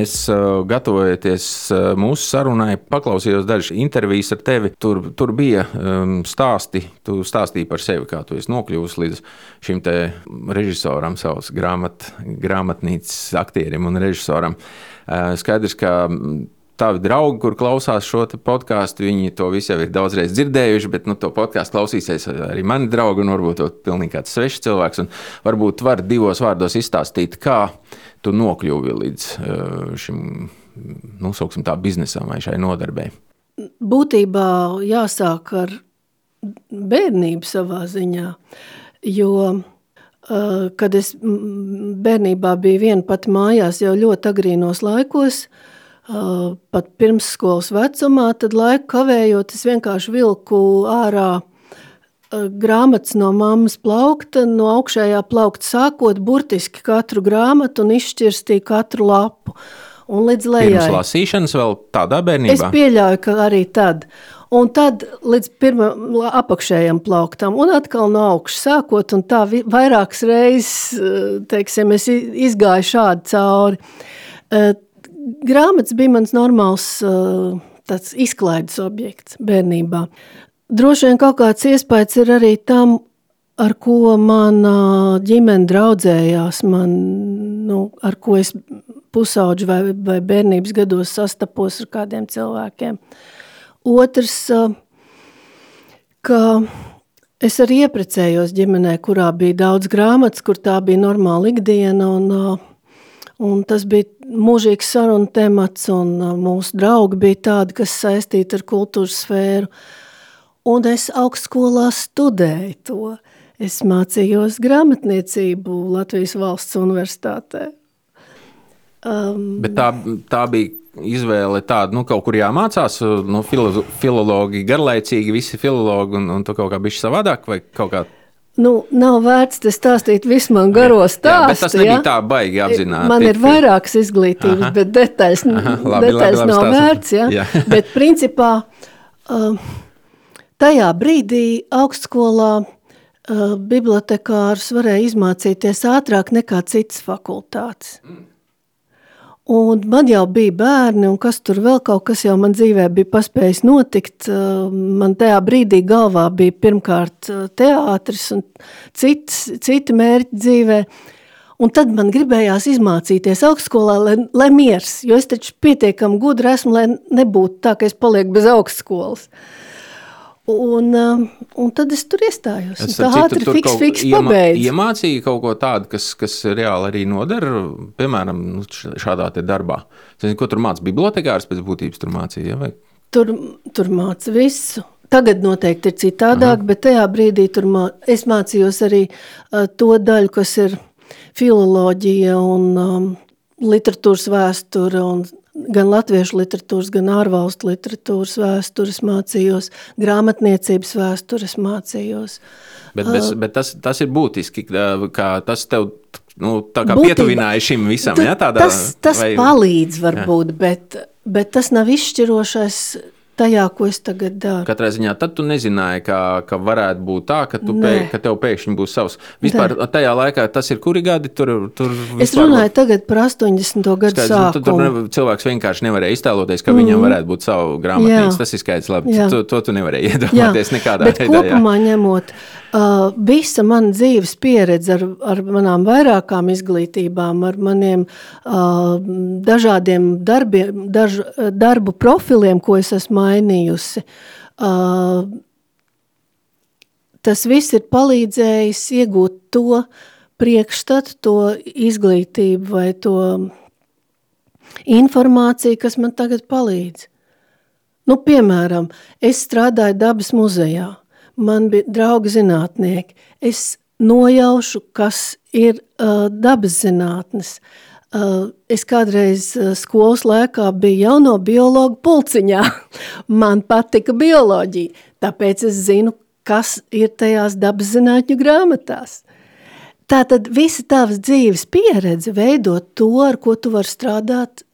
Speaker 1: Es uh, gatavojoties uh, mūsu sarunai, paklausījos dažas intervijas ar tevi. Tur, tur bija um, stāsti, tu stāstīji par sevi, kā tu esi nokļuvusi līdz šim režisoram, savas grāmat, grāmatnīcas aktierim un režisoram. Uh, skaidrs, ka tavi draugi, kur klausās šo podkāstu, viņi to visu jau ir daudzreiz dzirdējuši, bet nu, to podkāstu klausīsies arī mani draugi, un varbūt to pilnīgi kāds svešs cilvēks. Varbūt var divos vārdos izstāstīt, kā tu nokļuvi līdz uh, šim nu, tā, biznesam vai šai nodarbei.
Speaker 2: Būtībā jāsāk ar bērnību savā ziņā, jo uh, kad es bērnībā biju viena pati mājās jau ļoti agrīnos laikos, uh, pat pirmsskolas vecumā, tad laiku kavējot, es vienkārši vilku ārā grāmatas no mammas plaukta, no augšējā plaukta sākot burtiski katru grāmatu un izšķirstīju katru lapu. Un līdz lejai.
Speaker 1: Pirms lasīšanas vēl tādā bērnībā?
Speaker 2: Es pieļauju, ka arī tad. Un tad līdz pirmam apakšējam plauktam, un atkal no augšas sākot, un tā vairākas reizes, teiksim, es izgāju šādi cauri grāmatas bija mans normāls uh, izklaides objekts bērnībā. Droši vien kaut kāds iespējas ir arī tam, ar ko mana ģimene draudzējās, man, nu, ar ko es pusauģu vai, vai bērnības gados sastapos ar kādiem cilvēkiem. Otrs, uh, ka es arī ieprecējos ģimenē, kurā bija daudz grāmatas, kur tā bija normāla ikdiena un uh, Un tas bija mūžīgs sarunu temats, un uh, mūsu draugi bija tādi, kas saistīti ar kultūras sfēru. Un es augstskolā studēju to. Es mācījos grāmatniecību Latvijas valsts universitātē.
Speaker 1: Um, Bet tā, tā bija izvēle tāda, nu, kaut kur jāmācās, nu, filo, filologi garlaicīgi, visi filologi, un, un tu kaut kā bišķi savādāk, vai kaut kā
Speaker 2: Nu, nav vērts te stāstīt visu man garo stāstu. Jā,
Speaker 1: tas nebija ja? tā baigi apzināti.
Speaker 2: Man ir vairākas izglītības, Aha. bet detaļas, Aha, labi, detaļas labi, labi, nav stāstam. vērts. Ja? Jā. bet principā um, tajā brīdī augstskolā uh, bibliotekārs varēja izmācīties ātrāk nekā citas fakultātes. Mm. Un man jau bija bērni, un kas tur vēl kaut kas jau man dzīvē bija paspējis notikt. Uh, man tajā brīdī galvā bija pirmkārt uh, teātris un cits, citi mērķi dzīvē. Un tad man gribējās izmācīties augstskolā, lai, lai miers, jo es taču pietiekami gudra esmu, lai nebūtu tā, ka es palieku bez augstskolas. Un, um, un tad es tur iestājos.
Speaker 1: Es
Speaker 2: tā ātri fiks, fiks pabeidzu.
Speaker 1: Iemācīja kaut ko tādu, kas, kas reāli arī noder, piemēram, nu, šādā te darbā. Es nezinu, ko tur māca bibliotekārs pēc būtības tur mācīja, ja? vai?
Speaker 2: Tur, tur māca visu. Tagad noteikti ir citādāk, Aha. bet tajā brīdī tur mā, es mācījos arī uh, to daļu, kas ir filoloģija un um, literatūras vēsture un gan latviešu literatūras, gan ārvalstu literatūras vēstures mācījos, grāmatniecības vēstures mācījos.
Speaker 1: Bet, bet, uh, bet tas, tas ir būtiski, ka tas tev nu, pietuvināja šim visam. Ja, tādā,
Speaker 2: tas tas vai... palīdz varbūt, bet, bet tas nav izšķirošais tajā, ko es tagad daru.
Speaker 1: Katrā ziņā tad tu nezināji, ka, ka varētu būt tā, ka, pēk, ka tev pēkšņi būs savs. Vispār Nē. tajā laikā tas ir kuri gadi? Tur, tur
Speaker 2: es runāju var... tagad par 80. gadu skaidrs, sākumu.
Speaker 1: Nu, tur ne, cilvēks vienkārši nevarēja iztēloties, ka mm. viņam varētu būt savu grāmatnīcu. Tas ir skaidrs, labi. To, to tu nevarēji iedomāties nekādā
Speaker 2: Bet veidā. Kopumā jā. ņemot, uh, visa mana dzīves pieredze ar, ar manām vairākām izglītībām, ar maniem uh, dažādiem darbiem, daž, darbu profiliem, ko es esmu mainījusi. Uh, tas viss ir palīdzējis iegūt to priekšstatu, to izglītību vai to informāciju, kas man tagad palīdz. Nu, piemēram, es strādāju dabas muzejā, man bija draugi zinātnieki, es nojaušu, kas ir uh, dabas zinātnes, uh, es kādreiz uh, skolas laikā biju jauno biologu pulciņā. Man patika bioloģija, tāpēc es zinu, kas ir tajās dabas zinātņu grāmatās. Tātad visa tavas dzīves pieredze veido to, ar ko tu vari strādāt,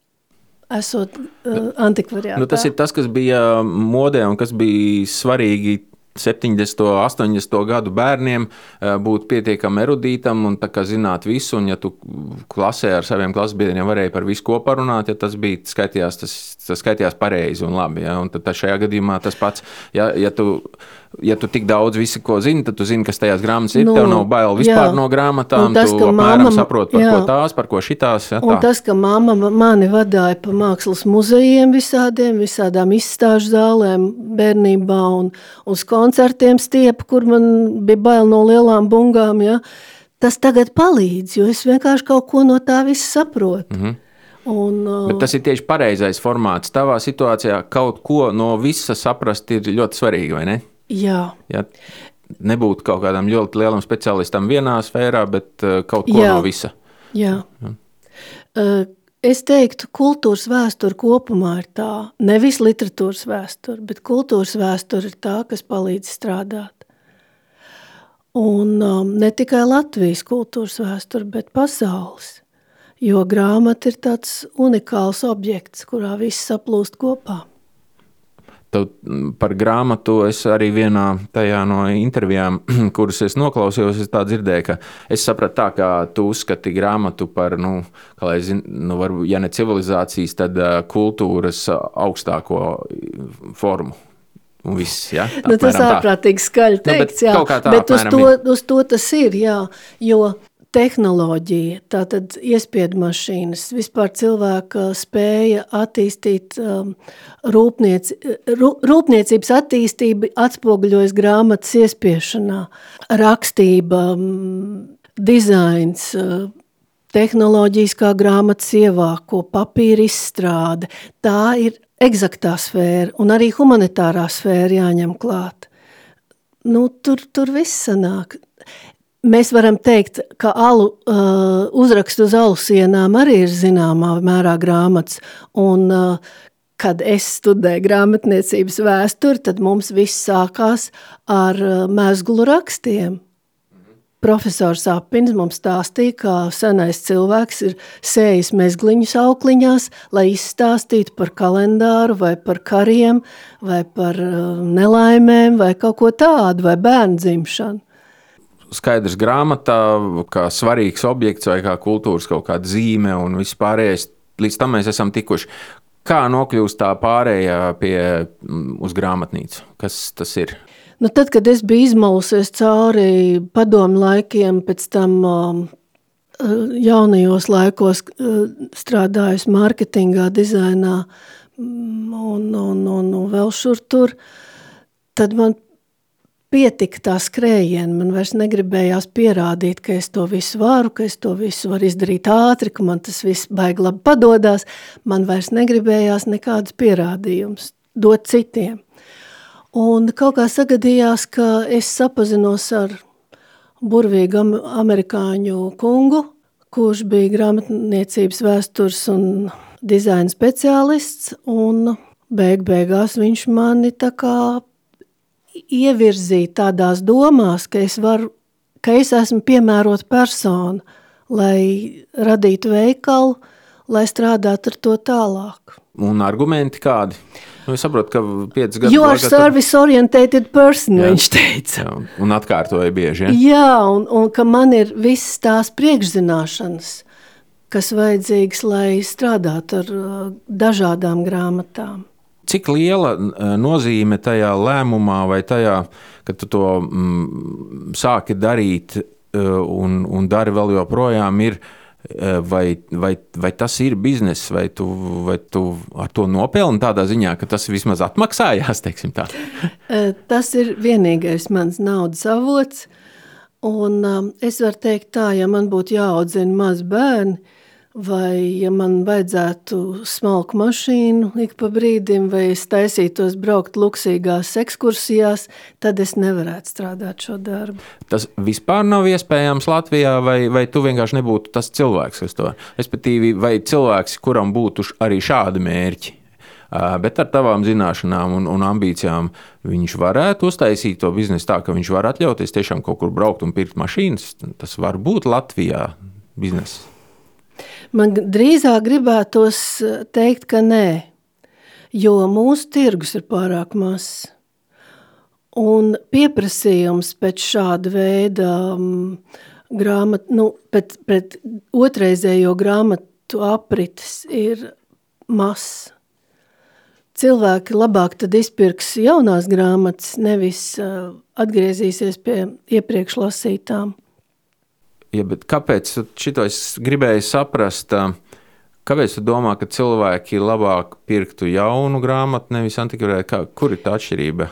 Speaker 2: esot uh, antikvariātā.
Speaker 1: Nu, tas ir tas, kas bija modē un kas bija svarīgi 70, 80 gadu bērniem eh, būt pietiekami erudītam un zināt visu. Un, ja tu klasē ar saviem klases biedriem varēji par visu kopā runāt, ja tas bija skaitījās, tas, tas skaitījās pareizi un labi. Ja? Un tad šajā gadījumā tas pats, ja, ja tu ja tu tik daudz visu, ko zini, tad tu zini, kas tajās grāmatās ir. Nu, Tev nav bail vispār jā. no grāmatām. Tas, tu apmēram mamma, saproti, par jā. ko tās, par ko šitās. Ja,
Speaker 2: un tas, ka mamma mani vadīja pa mākslas muzejiem visādiem, visādām izstāžu zālēm bērnībā un uz koncertiem stiepu, kur man bija bail no lielām bungām, ja, tas tagad palīdz, jo es vienkārši kaut ko no tā visu saprotu. Mm -hmm.
Speaker 1: Un, uh, Bet tas ir tieši pareizais formāts. Tavā situācijā kaut ko no visa saprast ir ļoti svarīgi, vai ne?
Speaker 2: Jā.
Speaker 1: Ja nebūtu kaut kādam ļoti lielam speciālistam vienā sfērā, bet uh, kaut ko Jā. no visa.
Speaker 2: Jā. Jā. Uh, es teiktu, kultūras vēsture kopumā ir tā, nevis literatūras vēsture, bet kultūras vēsture ir tā, kas palīdz strādāt. Un um, ne tikai Latvijas kultūras vēsture, bet pasaules. Jo grāmata ir tāds unikāls objekts, kurā viss saplūst kopā.
Speaker 1: Tev par grāmatu es arī vienā no intervijām, kuras es noklausījos, es dzirdēju, ka es sapratu tā, ka tu uzskati grāmatu par, nu, kā zinu, nu, varbūt, ja ne civilizācijas, tad uh, kultūras augstāko formu. Un viss, ja?
Speaker 2: nu, tas ārprātīgi skaļi teikts, nu, jā, tā, bet uz to, uz to tas ir, jā, jo tehnoloģija, tātad iespiedu mašīnas, vispār cilvēka spēja attīstīt um, rūpniec, rūpniecības attīstība atspoguļojas grāmatas iespiešanā, rakstība, um, dizains, uh, tehnoloģijas kā grāmatas ievāko, papīra izstrāde, tā ir egzaktā sfēra un arī humanitārā sfēra jāņem klāt. Nu, tur, tur viss sanāk. Mēs varam teikt, ka alu, uh, uzrakstu uz alu sienām arī ir zināmā mērā grāmatas. Un, uh, kad es studēju grāmatniecības vēsturi, tad mums viss sākās ar uh, mēzgulu rakstiem. Profesors Apins mums stāstīja, kā senais cilvēks ir sējis mezgliņus aukliņās, lai izstāstītu par kalendāru vai par kariem vai par uh, nelaimēm vai kaut ko tādu vai bērnu dzimšanu
Speaker 1: skaidrs grāmatā, kā svarīgs objekts vai kā kultūras kaut kāda zīme un viss pārējais. Līdz tam mēs esam tikuši. Kā nokļūst tā pārējā pie, uz grāmatnīcu? Kas tas ir?
Speaker 2: Nu, tad, kad es biju izmalusies cauri padomu laikiem, pēc tam um, jaunajos laikos strādājusi mārketingā, dizainā un, un, un, un vēl šur tur, tad man pietika tā skrējiena. Man vairs negribējās pierādīt, ka es to visu varu, ka es to visu varu izdarīt ātri, ka man tas viss baigi labi padodas. Man vairs negribējās nekādus pierādījumus dot citiem. Un kaut kā sagadījās, ka es sapazinos ar burvīgu amerikāņu kungu, kurš bija grāmatniecības vēstures un dizaina speciālists, un beig beigās viņš mani tā kā ievirzīt tādās domās, ka es, varu, ka es esmu piemērota persona, lai radītu veikalu, lai strādātu ar to tālāk.
Speaker 1: Un argumenti kādi? Nu, es saprotu, ka piecas gadus.
Speaker 2: You are service oriented person, jā, viņš teica.
Speaker 1: Jā, un atkārtoja bieži.
Speaker 2: Ja? Jā, un, un ka man ir viss tās priekšzināšanas, kas vajadzīgas, lai strādātu ar uh, dažādām grāmatām
Speaker 1: cik liela e, nozīme tajā lēmumā vai tajā, ka tu to mm, sāki darīt e, un, un dari vēl joprojām, ir, e, vai, vai, vai tas ir bizness, vai tu, vai tu ar to nopelni tādā ziņā, ka tas vismaz atmaksājās,
Speaker 2: tas ir vienīgais mans naudas avots, un es varu teikt tā, ja man būtu jāaudzina maz bērni, Vai, ja man vajadzētu smalku mašīnu ik pa brīdim, vai es taisītos braukt luksīgās ekskursijās, tad es nevarētu strādāt šo darbu.
Speaker 1: Tas vispār nav iespējams Latvijā, vai, vai tu vienkārši nebūtu tas cilvēks, kas to respektīvi, vai cilvēks, kuram būtu arī šādi mērķi. Bet ar tavām zināšanām un, un ambīcijām viņš varētu uztaisīt to biznesu tā, ka viņš var atļauties tiešām kaut kur braukt un pirkt mašīnas. Tas var būt Latvijā biznesa.
Speaker 2: Man drīzāk gribētos eh, teikt, ka nē, jo mūsu tirgus ir pārāk mazs. Un pieprasījums pēc šāda veida um, grāmat, nu, pret, pret otrreizējo grāmatu aprites ir mazs. Cilvēki labāk tad izpirks jaunās grāmatas, nevis uh, atgriezīsies pie iepriekš lasītām.
Speaker 1: Ja, kāpēc šito es gribēju saprast? Kāpēc tu domā, ka cilvēki labāk pirktu jaunu grāmatu, nevis antikvariātu? Kur ir tā atšķirība?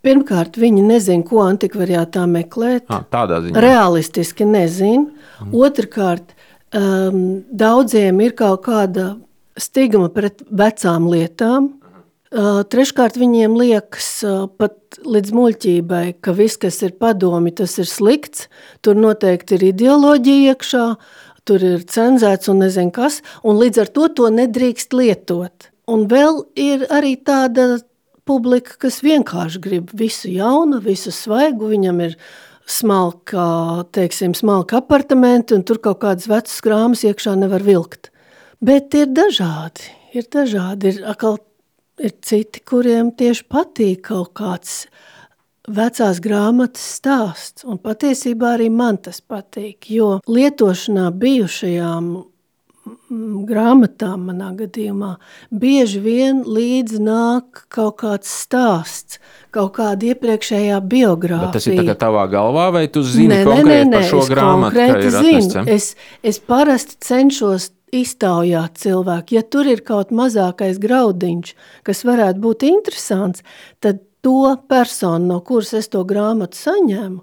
Speaker 2: Pirmkārt, viņi nezina, ko antikvariātā meklēt.
Speaker 1: À, tādā ziņā.
Speaker 2: Realistiski nezina. Mm. Otrakārt, um, daudziem ir kaut kāda stigma pret vecām lietām. Treškārt, viņiem liekas pat līdz muļķībai, ka viss, kas ir padomi, tas ir slikts. Tur noteikti ir ideoloģija iekšā, tur ir cenzēts un nezinu kas, un līdz ar to to nedrīkst lietot. Un vēl ir arī tāda publika, kas vienkārši grib visu jaunu, visu svaigu, viņam ir smalka, teiksim, smalka apartamenti, un tur kaut kādas vecas grāmas iekšā nevar vilkt. Bet ir dažādi, ir dažādi, ir atkal ir citi, kuriem tieši patīk kaut kāds vecās grāmatas stāsts, un patiesībā arī man tas patīk, jo lietošanā bijušajām grāmatām manā gadījumā bieži vien līdz nāk kaut kāds stāsts, kaut kāda iepriekšējā biogrāfija.
Speaker 1: Bet tas ir kā tavā galvā, vai tu zini nē, konkrēti nē, nē, par šo grāmatu,
Speaker 2: ka ir zinu. Es, es parasti cenšos iztaujāt cilvēku. Ja tur ir kaut mazākais graudiņš, kas varētu būt interesants, tad to personu, no kuras es to grāmatu saņēmu,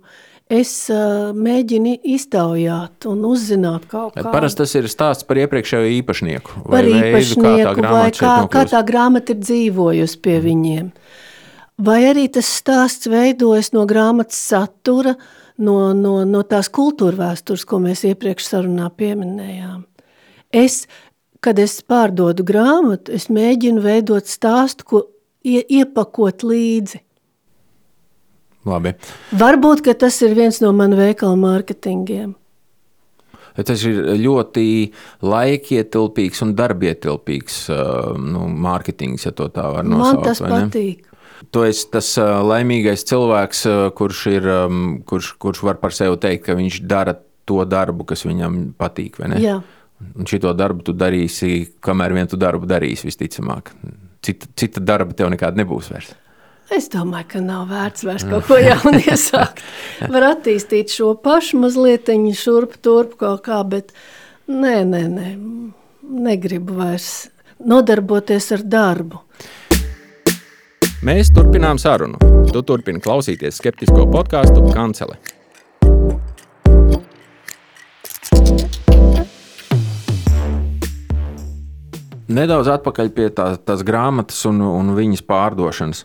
Speaker 2: es uh, mēģinu iztaujāt un uzzināt kaut
Speaker 1: ko. Parasti tas ir stāsts par iepriekšējo īpašnieku.
Speaker 2: Par īpašnieku, veidu, kā tā vai kā, kā tā grāmata ir dzīvojusi pie mm. viņiem. Vai arī tas stāsts veidojas no grāmatas satura, no, no, no tās kultūra vēstures, ko mēs iepriekš sarunā pieminējām. Es, kad es pārdodu grāmatu, es mēģinu veidot stāstu, ko ie, iepakot līdzi.
Speaker 1: Labi.
Speaker 2: Varbūt, ka tas ir viens no manu veikala mārketingiem.
Speaker 1: Tas ir ļoti laikietilpīgs un darbietilpīgs uh, nu, mārketings, ja tā var nosaukt.
Speaker 2: Man tas patīk.
Speaker 1: Tu esi tas uh, laimīgais cilvēks, uh, kurš, ir, um, kurš, kurš var par sevi teikt, ka viņš dara to darbu, kas viņam patīk.
Speaker 2: Jā.
Speaker 1: Un šito darbu tu darīsi, kamēr vien tu darbu darīsi, visticamāk. Cita, cita darba tev nekāda nebūs vairs.
Speaker 2: Es domāju, ka nav vērts vairs kaut ko jaunu iesākt. Var attīstīt šo pašu mazliet, šurp, turp kaut kā, bet nē, nē, nē, negribu vairs nodarboties ar darbu.
Speaker 1: Mēs turpinām sarunu. Tu turpini klausīties skeptisko podkāstu Kancele. Nedaudz atpakaļ pie tā, tās grāmatas un, un viņas pārdošanas.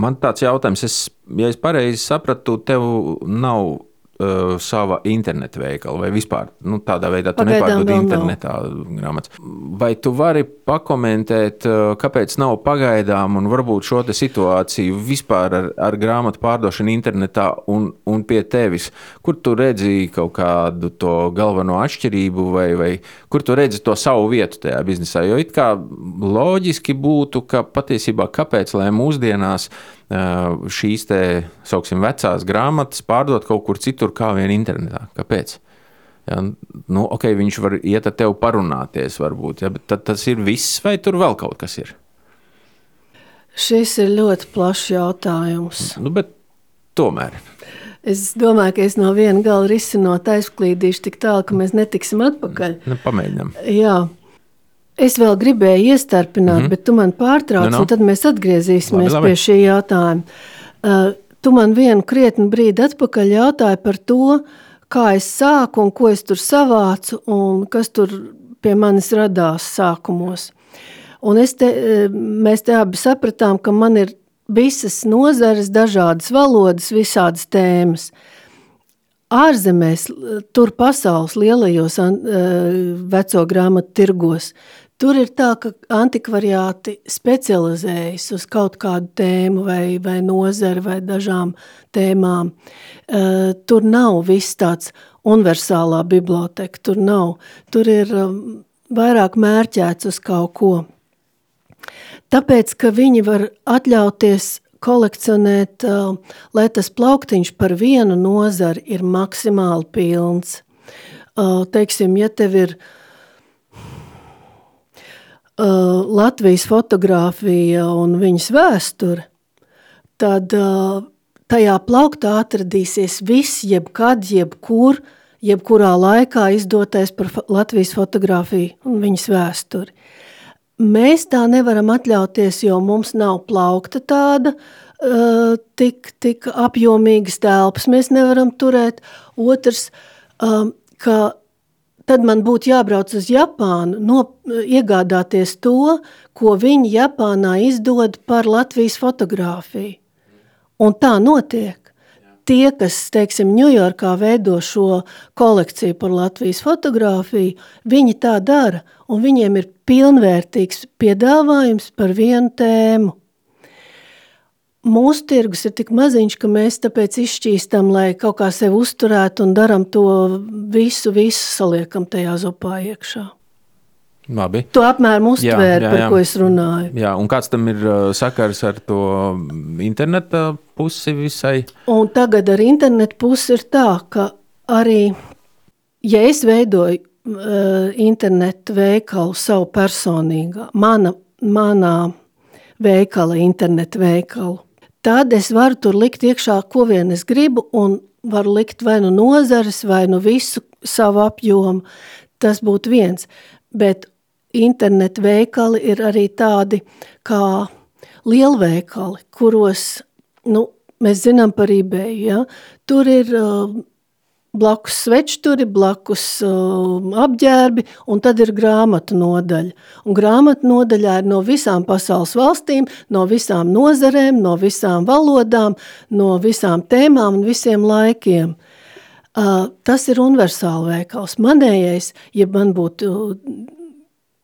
Speaker 1: Man tāds jautājums, es, ja es pareizi sapratu, tev nav uh, sava interneta veikala, vai vispār nu, tādā veidā tu nepārdod internetā grāmatas. Vai tu vari pakomentēt, uh, kāpēc nav pagaidām un varbūt šo situāciju vispār ar, ar grāmatu pārdošanu internetā un, un pie tevis? Kur tu redzi kaut kādu to galveno atšķirību, vai, vai kur tu redzi to savu vietu tajā biznesā? Jo it kā loģiski būtu, ka patiesībā kāpēc lai mūsdienās šīs te, sauksim, vecās grāmatas pārdot kaut kur citur, kā vien internetā. Kāpēc? Ja, nu, okay, viņš var iet ar tevi parunāties, varbūt, ja, bet tad, tas ir viss, vai tur vēl kaut kas ir?
Speaker 2: Šis ir ļoti plašs jautājums.
Speaker 1: Nu, tomēr.
Speaker 2: Es domāju, ka es no viena gala risinot aizklīdīšu tik tālu, ka mēs netiksim atpakaļ.
Speaker 1: Ne, nu, pamēģinām.
Speaker 2: Jā, Es vēl gribēju iestarpināt, mm -hmm. bet tu man pārtrauc, no, no. un tad mēs atgriezīsimies labi, labi. pie šī jautājuma. Uh, tu man vienu krietni brīdi atpakaļ jautāji par to, kā es sāku un ko es tur savācu un kas tur pie manis radās sākumos. Un te, uh, mēs te abi sapratām, ka man ir visas nozares, dažādas valodas, visādas tēmas. Ārzemēs, tur pasaules lielajos uh, veco grāmatu tirgos, Tur ir tā, ka antikvariāti specializējas uz kaut kādu tēmu vai, vai nozari vai dažām tēmām. Uh, tur nav viss tāds universālā biblioteka, tur nav. Tur ir um, vairāk mērķēts uz kaut ko. Tāpēc, ka viņi var atļauties kolekcionēt, uh, lai tas plauktiņš par vienu nozari ir maksimāli pilns. Uh, teiksim, ja tev ir uh, uh, Latvijas fotografija un viņas vēsture, tad uh, tajā plauktā atradīsies viss, jebkad, jebkur, jebkurā laikā izdotais par Latvijas fotografiju un viņas vēsturi. Mēs tā nevaram atļauties, jo mums nav plaukta tāda, uh, tik, tik apjomīgas telpas mēs nevaram turēt. Otrs, um, ka tad man būtu jābrauc uz Japānu, no, iegādāties to, ko viņi Japānā izdod par Latvijas fotografiju. Un tā notiek. Tie, kas, teiksim, Ņujorkā veido šo kolekciju par Latvijas fotografiju, viņi tā dara, un viņiem ir pilnvērtīgs piedāvājums par vienu tēmu. Mūsu tirgus ir tik maziņš, ka mēs tāpēc izšķīstam, lai kaut kā sevi uzturētu un darām to visu, visu saliekam tajā zopā iekšā.
Speaker 1: Labi.
Speaker 2: To apmēram uztvēra, par ko es runāju.
Speaker 1: Jā, un kāds tam ir uh, sakars ar to interneta pusi visai?
Speaker 2: Un tagad ar internetu pusi ir tā, ka arī, ja es veidoju uh, internetu veikalu savu personīgā, mana, manā veikala, internetu veikalu, tad es varu tur likt iekšā, ko vien es gribu, un varu likt vai nu nozares, vai nu visu savu apjomu. Tas būtu viens. Bet internetu veikali ir arī tādi kā lielveikali, kuros, nu, mēs zinām par eBay, ja? tur ir uh, blakus svečturi, blakus uh, apģērbi, un tad ir grāmatu nodaļa. Un grāmatu nodaļā ir no visām pasaules valstīm, no visām nozarēm, no visām valodām, no visām tēmām un visiem laikiem. Uh, tas ir universāli veikals. Manējais, ja man būtu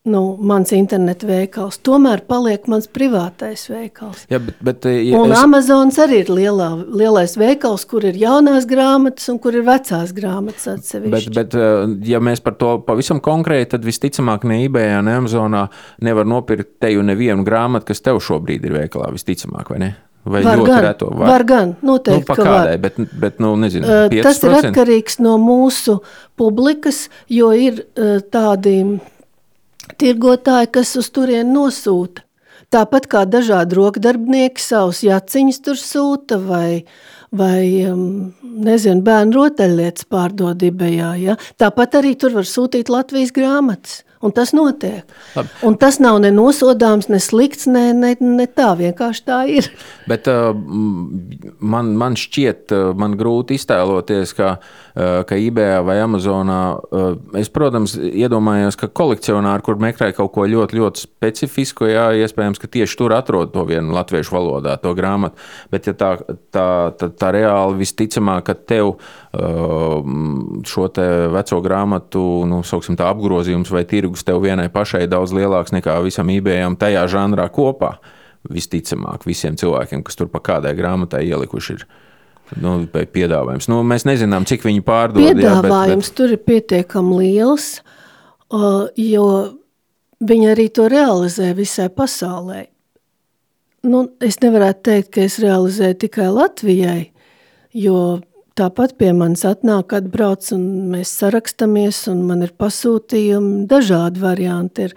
Speaker 2: nu, mans internetu veikals. Tomēr paliek mans privātais veikals.
Speaker 1: Ja, bet, bet, ja
Speaker 2: un es... Amazons arī ir lielā, lielais veikals, kur ir jaunās grāmatas un kur ir vecās grāmatas atsevišķi.
Speaker 1: Bet, bet eh, ja mēs par to pavisam konkrēti, tad visticamāk ne eBay, ne Amazonā nevar nopirkt teju nevienu grāmatu, kas tev šobrīd ir veikalā, visticamāk, vai ne? Vai
Speaker 2: var gan, reto, var. var gan, noteikti,
Speaker 1: nu, kādai, var. Bet, bet nu, nezinu, uh,
Speaker 2: tas ir atkarīgs no mūsu publikas, jo ir uh, tādi tirgotāji, kas uz turieni nosūta. Tāpat kā dažādi rokdarbnieki savus jaciņus tur sūta vai, vai um, nezinu, bērnu rotaļlietas pārdod ibējā. Ja? Tāpat arī tur var sūtīt Latvijas grāmatas. Un tas notiek. Labi. Un tas nav ne nosodāms, ne slikts, ne, ne, ne tā. Vienkārši tā ir.
Speaker 1: Bet uh, man, man šķiet, uh, man grūti iztēloties, ka, uh, ka eBay vai Amazonā uh, es, protams, iedomājos, ka kolekcionāri, kur meklē kaut ko ļoti, ļoti specifisku, jā, iespējams, ka tieši tur atrod to vienu latviešu valodā, to grāmatu. Bet ja tā, tā, tā, tā reāli visticamāk, ka tev uh, šo te veco grāmatu, nu, tā apgrozījums vai tirgu tirgus tev vienai pašai daudz lielāks nekā visam eBayam tajā žanrā kopā. Visticamāk, visiem cilvēkiem, kas tur pa kādai grāmatai ielikuši ir. Nu, piedāvājums. Nu, mēs nezinām, cik viņi pārdod.
Speaker 2: Piedāvājums jā, bet, bet... tur ir pietiekami liels, jo viņi arī to realizē visai pasaulē. Nu, es nevarētu teikt, ka es realizēju tikai Latvijai, jo Tāpat pie manis atnāk, atbrauc, un mēs sarakstamies, un man ir pasūtījumi, dažādi varianti. Ir.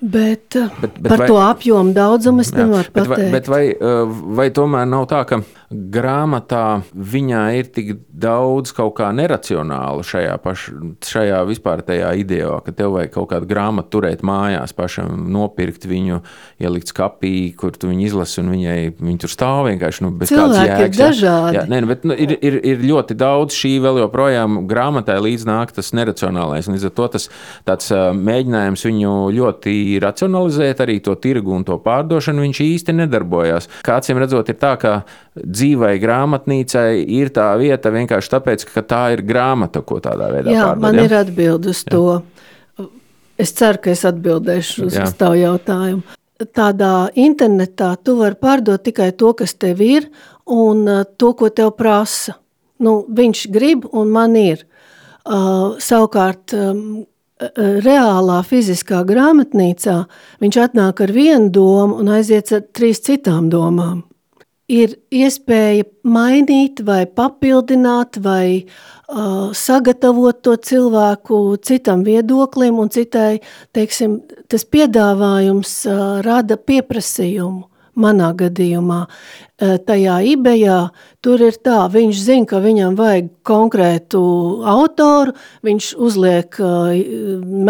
Speaker 2: Bet, bet, bet par vai, to apjomu daudzumu es nevaru
Speaker 1: pateikt. Bet vai, bet vai, eh, vai tomēr nav tā, ka grāmatā viņā ir tik daudz kaut kā neracionāla šajā, paš, šajā vispār tajā idejā, ka tev vajag kaut kādu grāmatu turēt mājās, pašam nopirkt viņu, ielikt skapī, kur tu viņu izlasi, un viņai viņi tur stāv vienkārši nu, bez
Speaker 2: Cilvēki kādas jēgas. Ir dažādi. Jā,
Speaker 1: nē, nu, bet, nu, ir, ir, ir ļoti daudz šī vēl joprojām grāmatai līdz nāk tas neracionālais. Līdz ar to tas tāds mēģinājums viņu ļoti racionalizēt, arī to tirgu un to pārdošanu, viņš īsti nedarbojās. Jums redzot, ir tā, ka dzīvai grāmatnīcai ir tā vieta vienkārši tāpēc, ka tā ir grāmata, ko tādā veidā
Speaker 2: Jā,
Speaker 1: pārdod,
Speaker 2: man ja? ir atbildi uz Jā. to. Es ceru, ka es atbildēšu uz, uz tavu jautājumu. Tādā internetā tu vari pārdot tikai to, kas tev ir, un uh, to, ko tev prasa. Nu, viņš grib, un man ir. Uh, savukārt, um, reālā fiziskā grāmatnīcā viņš atnāk ar vienu domu un aiziet ar trīs citām domām ir iespēja mainīt, vai papildināt, vai uh, sagatavot to cilvēku citam viedoklim, un citai, teiksim, tas piedāvājums uh, rada pieprasījumu. Manā gadījumā, uh, tajā ibejā, tur ir tā, viņš zina, ka viņam vajag konkrētu autoru, viņš uzliek uh,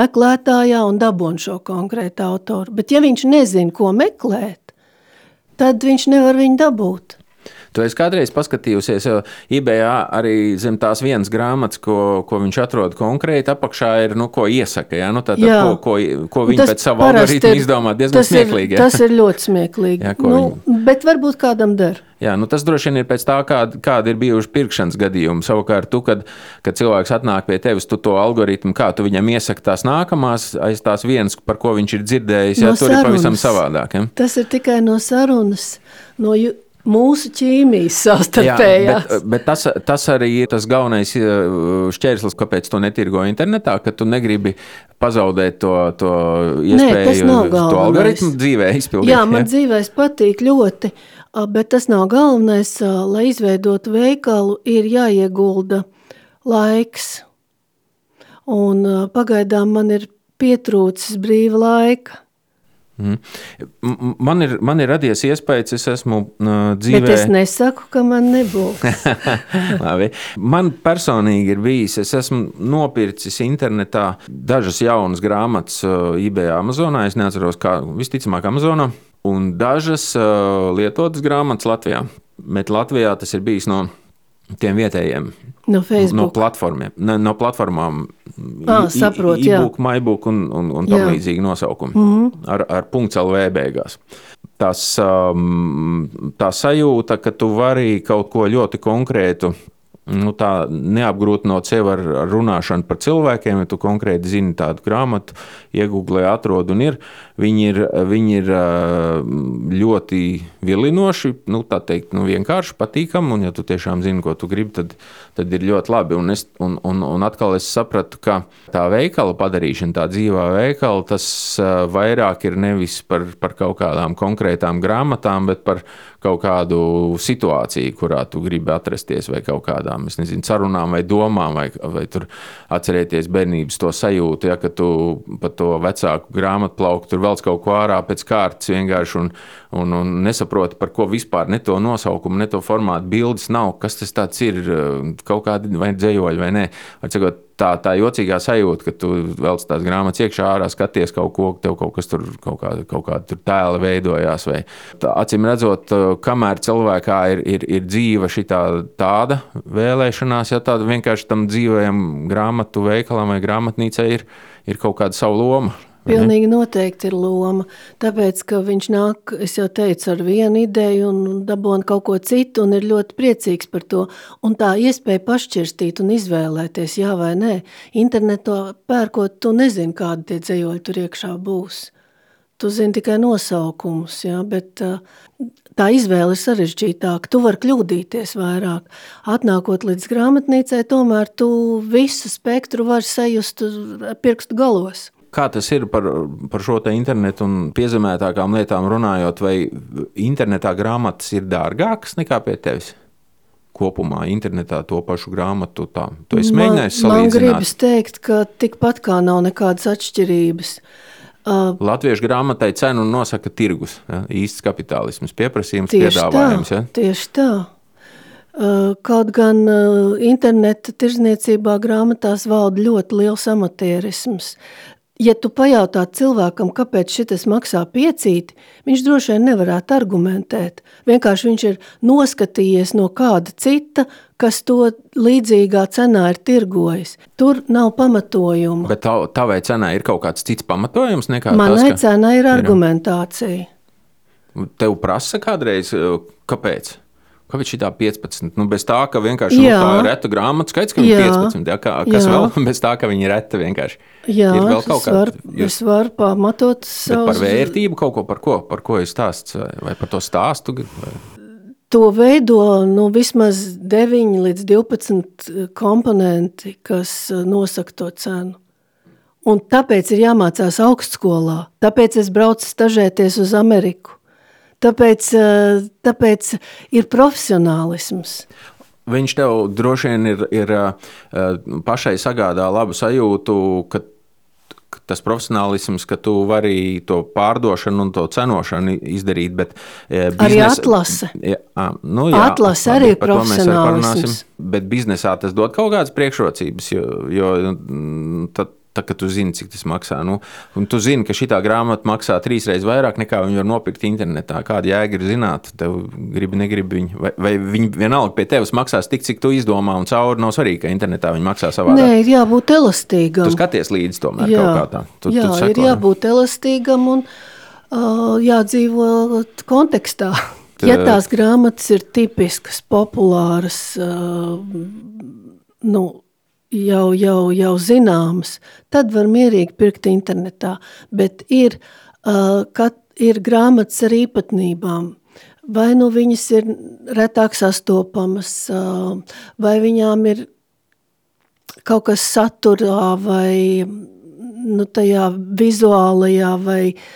Speaker 2: meklētājā un dabon šo konkrētu autoru. Bet ja viņš nezina, ko meklēt, tad viņš nevar viņu dabūt.
Speaker 1: Tu esi kādreiz paskatījusies, jo eBayā arī zem tās vienas grāmatas, ko, ko viņš atrod konkrēti, apakšā ir, nu, ko iesaka, ja? nu, tātad, jā. ko, ko, ko viņi tas pēc savu algoritmu izdomā, diezgan tas smieklīgi.
Speaker 2: Ir, ja? Tas ir ļoti smieklīgi, jā, nu, viņi... bet varbūt kādam der.
Speaker 1: Jā, nu tas droši vien ir pēc tā, kāda, kāda ir bijuši pirkšanas gadījumi. Savukārt, tu, kad, kad cilvēks atnāk pie tevis, tu to algoritmu, kā tu viņam iesaki tās nākamās, aiz tās vienas, par ko viņš ir dzirdējis, no jā, tur sarunas. ir pavisam savādāk. Ja?
Speaker 2: Tas ir tikai no sarunas. No ju mūsu ķīmijas savstarpējās.
Speaker 1: Jā, bet, bet tas, tas arī ir tas galvenais uh, šķērslis, kāpēc to netirgo internetā, ka tu negribi pazaudēt to, to iespēju, Nē, to algoritmu dzīvē izpildīt.
Speaker 2: Jā, man ja? dzīvēs patīk ļoti. Bet tas nav galvenais, lai izveidotu veikalu, ir jāiegulda laiks. Un pagaidām man ir pietrūcis brīva laika.
Speaker 1: Mm. Man ir, man ir radies iespējas, es esmu uh, dzīvē.
Speaker 2: Bet es nesaku, ka man nebūs.
Speaker 1: man personīgi ir bijis, es esmu nopircis internetā dažas jaunas grāmatas uh, eBay Amazonā. Es neatceros, kā visticamāk Amazonā un dažas uh, lietotas grāmatas Latvijā. Bet Latvijā tas ir bijis no tiem vietējiem.
Speaker 2: No Facebook.
Speaker 1: No platformiem. Ne, no platformām.
Speaker 2: Ah, saprot,
Speaker 1: e-book, MyBook un, un, un tam līdzīgi nosaukumi. Mm -hmm. Ar, ar punktu LV beigās. Tas, um, tā sajūta, ka tu vari kaut ko ļoti konkrētu nu, tā neapgrūtinot sevi ar, ar runāšanu par cilvēkiem, ja tu konkrēti zini tādu grāmatu, iegūlē atrod un ir. Viņi ir, viņi ir ļoti vilinoši, nu, tā teikt, nu, vienkārši patīkami. Un, ja tu tiešām zini, ko tu gribi, tad, tad ir ļoti labi. Un, es, un, un, un atkal es sapratu, ka tā veikala padarīšana, tā dzīvā veikala, tas vairāk ir nevis par, par kaut kādām konkrētām grāmatām, bet par kaut kādu situāciju, kurā tu gribi atrasties, vai kaut kādām nezinu, sarunām, vai domām, vai, vai tur atcerēties bērnības to sajūtu, ja, ka tu pa to vecāku grāmatu plauku velc kaut ko ārā pēc kārtas vienkārši un, un, un nesaproti, par ko vispār ne to nosaukumu, ne to formātu bildes nav, kas tas ir, kaut kādi vai dzējoļi vai nē. Cikot, tā, tā jocīgā sajūta, ka tu velc tās grāmatas iekšā, ārā skaties kaut ko, tev kaut kas tur, kaut kāda, kaut kāda tēla veidojās. Vai, tā, acīm redzot, kamēr cilvēkā ir, ir, ir dzīva šī tāda vēlēšanās, ja tāda vienkārši tam dzīvajam grāmatu veikalam vai grāmatnīcai ir, ir kaut kāda savu loma.
Speaker 2: Pilnīgi noteikti ir loma. Tāpēc, ka viņš nāk, es jau teicu, ar vienu ideju un dabūna kaut ko citu un ir ļoti priecīgs par to. Un tā iespēja pašķirstīt un izvēlēties, jā vai nē. Internetā pērkot, tu nezini, kādi tie dzējoļi tur iekšā būs. Tu zini tikai nosaukumus, jā, bet tā izvēle ir sarežģītāka. Tu vari kļūdīties vairāk. Atnākot līdz grāmatnīcai, tomēr tu visu spektru vari sajust pirkstu galos.
Speaker 1: Kā tas ir par, par šo internetu un piezemētākām lietām runājot, vai internetā grāmatas ir dārgākas nekā pie tevis? Kopumā internetā to pašu grāmatu tā. Tu esi mēģinājis salīdzināt.
Speaker 2: Man gribas teikt, ka tikpat kā nav nekādas atšķirības.
Speaker 1: Uh, Latviešu grāmatai cenu nosaka tirgus, ja? īsts kapitālisms, pieprasījums, piedāvājums.
Speaker 2: Tā, ja? Tieši tā. Uh, kaut gan uh, interneta tirzniecībā grāmatās valda ļoti liels amatierisms ja tu pajautā cilvēkam, kāpēc šis maksā piecīti, viņš droši vien nevarētu argumentēt. Vienkārši viņš ir noskatījies no kāda cita, kas to līdzīgā cenā ir tirgojis. Tur nav pamatojuma.
Speaker 1: Bet tā, tavai cenai ir kaut kāds cits pamatojums nekā
Speaker 2: Manai tas, ka... cenai ir argumentācija.
Speaker 1: Tev prasa kādreiz, kāpēc? Kāpēc šī tā 15? Nu, bez tā, ka vienkārši nu, tā ir reta grāmatu skaits, ka viņa ir 15. Ja, kā, kas jā. vēl bez tā, ka viņa ir reta vienkārši?
Speaker 2: Jā, ir vēl kaut kāda. Jūs... Es varu pamatot savu.
Speaker 1: Par vērtību kaut ko, par ko, par ko ir stāsts, vai par to stāstu? Vai?
Speaker 2: To veido nu, vismaz 9 līdz 12 komponenti, kas uh, nosaka to cenu. Un tāpēc ir jāmācās augstskolā. Tāpēc es braucu stažēties uz Ameriku. Tāpēc, tāpēc ir profesionālisms.
Speaker 1: Viņš tev droši vien ir, ir pašai sagādā labu sajūtu, ka tas profesionālisms, ka tu vari to pārdošanu un to cenošanu izdarīt. Bet,
Speaker 2: biznesa, arī atlase.
Speaker 1: Jā, nu, jā,
Speaker 2: atlase arī ir profesionālisms.
Speaker 1: Bet biznesā tas dod kaut kādas priekšrocības, jo, jo mm, tad Tā, ka tu zini, cik tas maksā. Nu, un tu zini, ka šī grāmata maksā trīs reizes vairāk nekā viņi var nopirkt internetā. Kāda jēga ir zināt, tev gribi, negribi viņu. Vai, vai viņi vienalga pie tevis maksās tik, cik tu izdomā, un cauri nav svarīgi, ka internetā viņi maksā savādāk.
Speaker 2: Nē, ir jābūt elastīgam.
Speaker 1: Tu skaties līdzi tomēr jā, kaut kā tā. Tu,
Speaker 2: jā, tu seko, ir jābūt elastīgam un uh, jādzīvo kontekstā. Ja tās grāmatas ir tipiskas, populāras, uh, nu, jau, jau, jau zināmas, tad var mierīgi pirkt internetā. Bet ir, uh, kad ir grāmatas ar īpatnībām, vai nu viņas ir retāk sastopamas, uh, vai viņām ir kaut kas saturā vai nu, tajā vizuālajā vai uh,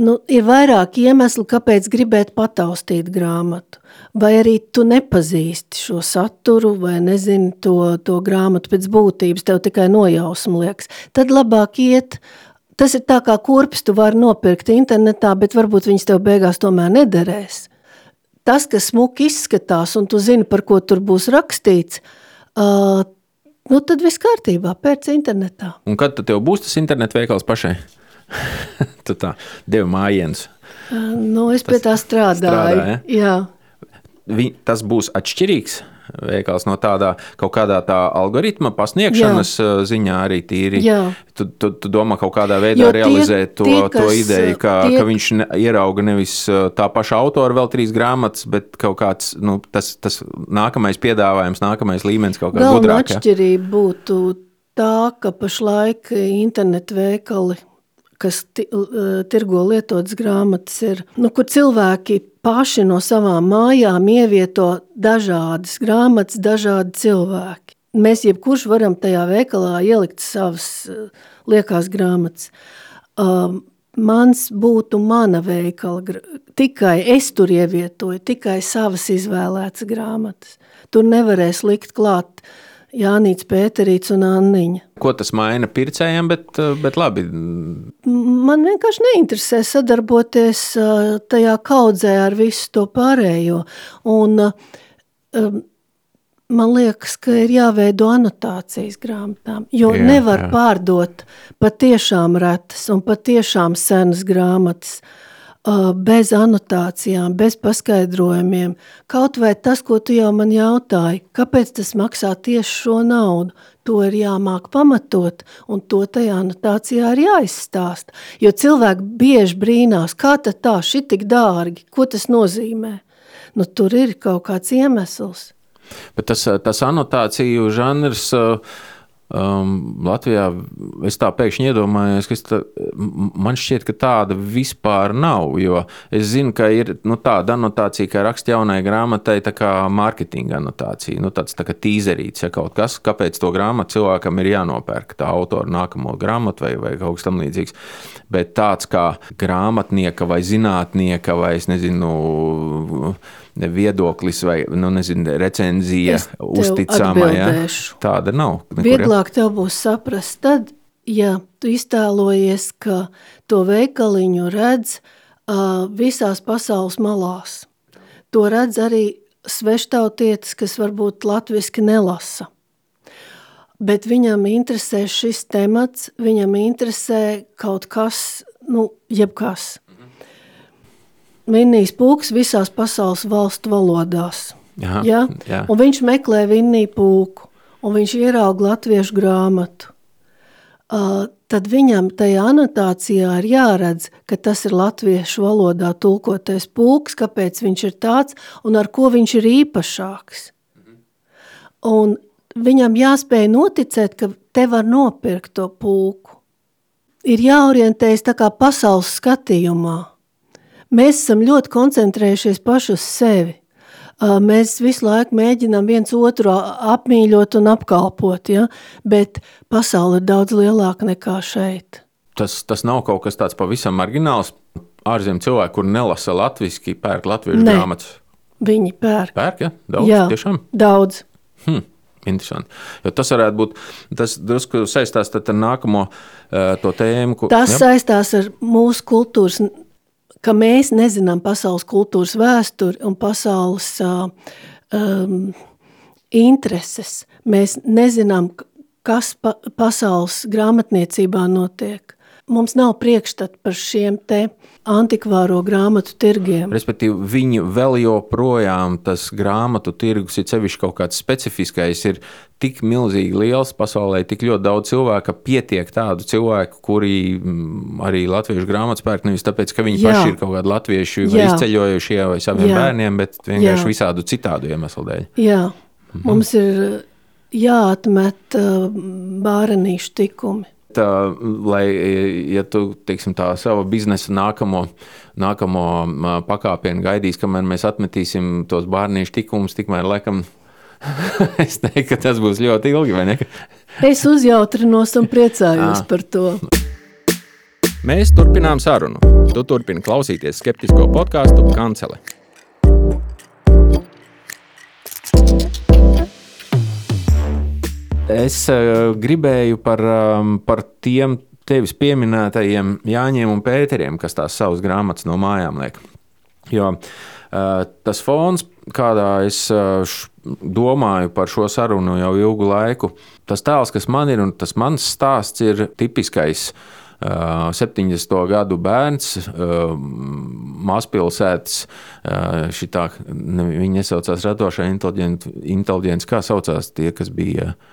Speaker 2: nu, ir vairāk iemeslu, kāpēc gribēt pataustīt grāmatu. Vai arī tu nepazīsti šo saturu, vai nezini to, to grāmatu pēc būtības, tev tikai nojausma liekas. Tad labāk iet. Tas ir tā kā kurpes, tu vari nopirkt internetā, bet varbūt viņas tev beigās tomēr nederēs. Tas, kas smuki izskatās, un tu zini, par ko tur būs rakstīts, uh, nu tad viss kārtībā, pēc internetā.
Speaker 1: Un kad tev būs tas internetu veikals pašai? tu tā devi mājienus.
Speaker 2: Nu, es pie tā strādāju. Strādā, ja?
Speaker 1: Vi, tas būs atšķirīgs veikals no tādā kaut kādā tā algoritma pasniegšanas Jā. ziņā arī tīri. Jā. Tu, tu, tu domā kaut kādā veidā tie, realizēt to, tie, to ideju, ka, tie, ka viņš ne, ierauga nevis tā paša autora vēl trīs grāmatas, bet kaut kāds nu, tas, tas nākamais piedāvājums, nākamais līmenis kaut kādā
Speaker 2: gudrāk. Galvenā atšķirība būtu tā, ka pašlaik internetu veikali kas tirgo lietotas grāmatas, ir, nu, kur cilvēki paši no savām mājām ievieto dažādas grāmatas, dažādi cilvēki. Mēs jebkurš varam tajā veikalā ielikt savas liekās grāmatas. Um, mans būtu mana veikala, tikai es tur ievietoju, tikai savas izvēlētas grāmatas. Tur nevarēs likt klāt Jānīts, Pēterīts un Anniņa.
Speaker 1: Ko tas maina pircējiem, bet, uh, bet labi.
Speaker 2: Man vienkārši neinteresē sadarboties ā, tajā kaudzē ar visu to pārējo. Un, um, man liekas, ka ir jāveido anotācijas grāmatām, jo
Speaker 1: Jā,
Speaker 2: nevar
Speaker 1: jā.
Speaker 2: pārdot patiešām retas un patiešām senas grāmatas ā, bez anotācijām, bez paskaidrojumiem. Kaut vai tas, ko tu jau man jautāji, kāpēc tas maksā tieši šo naudu, to ir jāmāk pamatot, un to tajā anotācijā ir jāizstāsta. Jo cilvēki bieži brīnās, kā tad tā, šī tik dārgi, ko tas nozīmē. Nu, tur ir kaut kāds iemesls.
Speaker 1: Bet tas, tas anotāciju žanrs. uh, Um, Latvijā es tā pēkšņi iedomājos, ka tā, man šķiet, ka tāda vispār nav. Es zinu, ka ir nu, tāda anotācija, kā raksta jaunai grāmatai, tā kā mārketinga anotācija. Nu, tāds tā kā tīzerīts, ja kaut kas, kāpēc to grāmatu cilvēkam ir jānopērk, tā autora nākamo grāmatu vai, vai kaut kas tamlīdzīgs. Bet tāds kā grāmatnieka vai zinātnieka vai es nezinu. Viedoklis vai nu, nezinu, recenzija,
Speaker 2: Es tev
Speaker 1: uzticama. Ja?
Speaker 2: atbildēšu.
Speaker 1: Tāda nav. nekur?
Speaker 2: Vieglāk tev būs saprast, tad, ja tu iztēlojies, ka to veikaliņu redz uh, visās pasaules malās. To redz arī sveštautietis, kas varbūt latviski nelasa. Bet viņam interesē šis temats, viņam interesē kaut kas, nu, jebkas. Vinnijas pūks visās pasaules valstu valodās.
Speaker 1: Aha,
Speaker 2: Ja?
Speaker 1: jā.
Speaker 2: Un viņš meklē vinniju pūku, un viņš ierauga latviešu grāmatu. Uh, tad viņam tajā anotācijā ir jāredz, ka tas ir latviešu valodā tulkotais pūks, kāpēc viņš ir tāds un ar ko viņš ir īpašāks. Un viņam jāspēj noticēt, ka te var nopirkt to pūku. Ir jāorientējas tā kā pasaules skatījumā. Mēs esam ļoti koncentrējušies paši uz sevi. Mēs visu laiku mēģinām viens otru apmīļot un apkalpot, ja? bet pasaule ir daudz lielāka nekā šeit.
Speaker 1: Tas, tas nav kaut kas tāds pavisam margināls. Ārzemju cilvēki, kur nelasa latviešu, pērk latviešu
Speaker 2: Nē.
Speaker 1: grāmatas.
Speaker 2: Viņi pērk.
Speaker 1: Pērk, ja? Daudz,
Speaker 2: Jā,
Speaker 1: tiešām.
Speaker 2: daudz.
Speaker 1: Hm. Interesanti. Jo tas varētu būt tas, drusku saistās ar nākamo uh, to tēmu. Ko,
Speaker 2: Tas
Speaker 1: ja?
Speaker 2: saistās ar mūsu kultūras, ka mēs nezinām pasaules kultūras vēsturi un pasaules uh, um, intereses. Mēs nezinām, kas pa, pasaules grāmatniecībā notiek. Mums nav priekšstat par šiem te antikvāro grāmatu tirgiem.
Speaker 1: Respektīvi, viņi vēl joprojām tas grāmatu tirgus, ir sevišķi kaut kāds specifiskais, ir tik milzīgi liels pasaulē, tik ļoti daudz cilvēku, ka pietiek tādu cilvēku, kuri mm, arī latviešu grāmatas pērk nevis tāpēc, ka viņi
Speaker 2: Jā.
Speaker 1: paši ir kaut kādi latvieši vai
Speaker 2: Jā.
Speaker 1: izceļojušie vai saviem
Speaker 2: Jā.
Speaker 1: bērniem, bet vienkārši
Speaker 2: Jā.
Speaker 1: visādu citādu iemeslu dēļ.
Speaker 2: Jā, mums ir jāatmet uh, bārenīšu tikumi.
Speaker 1: Tā, lai, ja tu teiksim, tā savu biznesa nākamo, nākamo ā, pakāpienu gaidīs, kamēr mēs atmetīsim tos bērnīšu tikumus, tikmēr laikam es teiktu, ka tas būs ļoti ilgi, vai ne?
Speaker 2: Es uzjautrinos un priecājos
Speaker 1: Ā.
Speaker 2: par to.
Speaker 1: Mēs turpinām sarunu. Tu turpini klausīties skeptisko podkāstu Kancele. Es uh, gribēju par, um, par tiem tevis pieminētajiem Jāņiem un Pēteriem, kas tās savas grāmatas no mājām liek. Jo uh, tas fons, kādā es š, domāju par šo sarunu jau ilgu laiku, tas tēls, kas man ir, un tas mans stāsts ir tipiskais. Uh, 70. gadu bērns, mazpilsētas, šitā, viņi nesaucās radošā inteliģence, kā saucās tie, kas bija uh,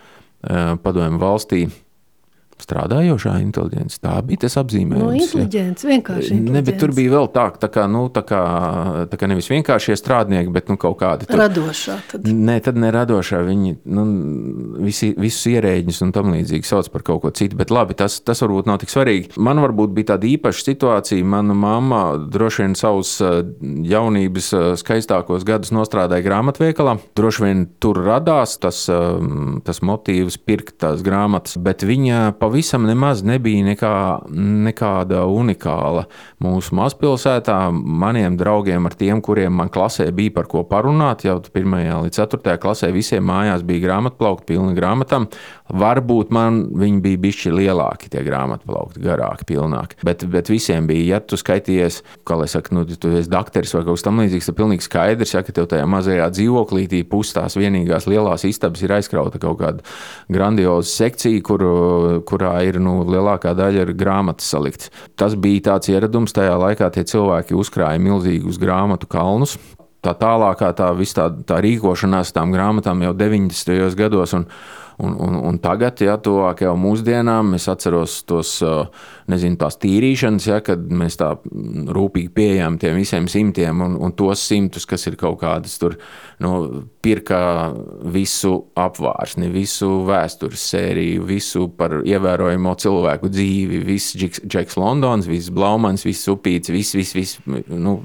Speaker 1: padomju valstī. Strādājošā inteliģence. Tā bija tas apzīmējums.
Speaker 2: No inteliģents, vienkārši
Speaker 1: Ne, bet tur
Speaker 2: inteliģents.
Speaker 1: bija vēl tā, tā kā, nu, tā kā, tā kā nevis vienkāršie strādnieki, bet nu, kaut kādi tur.
Speaker 2: radošā. Tad.
Speaker 1: Nē, tad neradošā. Viņi nu, visi, visus ierēģus un tam līdzīgi sauc par kaut ko citu. Bet labi, tas, tas varbūt nav tik svarīgi. Man varbūt bija tāda īpaša situācija. Mana mamma droši vien savus eh, jaunības eh, skaistākos gadus nostrādāja grāmatveikalā. Droši vien tur radās tas, eh, tas motīvs pirkt tās grāmatas, bet viņa pavisam pavisam nemaz nebija nekā, nekāda unikāla mūsu mazpilsētā. Maniem draugiem, ar tiem, kuriem man klasē bija par ko parunāt, jau 1. līdz 4. klasē visiem mājās bija grāmatplaukti pilni grāmatām. Varbūt man viņi bija bišķi lielāki, tie grāmatplaukti, garāki, pilnāki. Bet, bet visiem bija, ja tu skaities, kā lai saka, nu, tu esi dakteris vai kaut kas tamlīdzīgs, tad pilnīgi skaidrs, ja, ka tev tajā mazajā dzīvoklītī pus tās vienīgās lielās istabas ir aizkrauta kaut kāda grandioza sekcija, kur, kurā ir nu, lielākā daļa ir grāmatas salikts. Tas bija tāds ieradums tajā laikā, tie cilvēki uzkrāja milzīgus grāmatu kalnus tā tālākā tā, tā, tā rīkošanās tām grāmatām jau 90. gados. Un, Un, un, un tagad, ja tuvāk jau mūsdienām, es atceros tos, nezinu, tās tīrīšanas, ja, kad mēs tā rūpīgi pieejam tiem visiem simtiem un, un tos simtus, kas ir kaut kādas tur, nu, pirkā visu apvārsni, visu vēstures sēriju, visu par ievērojamo cilvēku dzīvi, viss Džeks Londons, viss Blaumans, viss Upīts, viss, viss, viss, nu,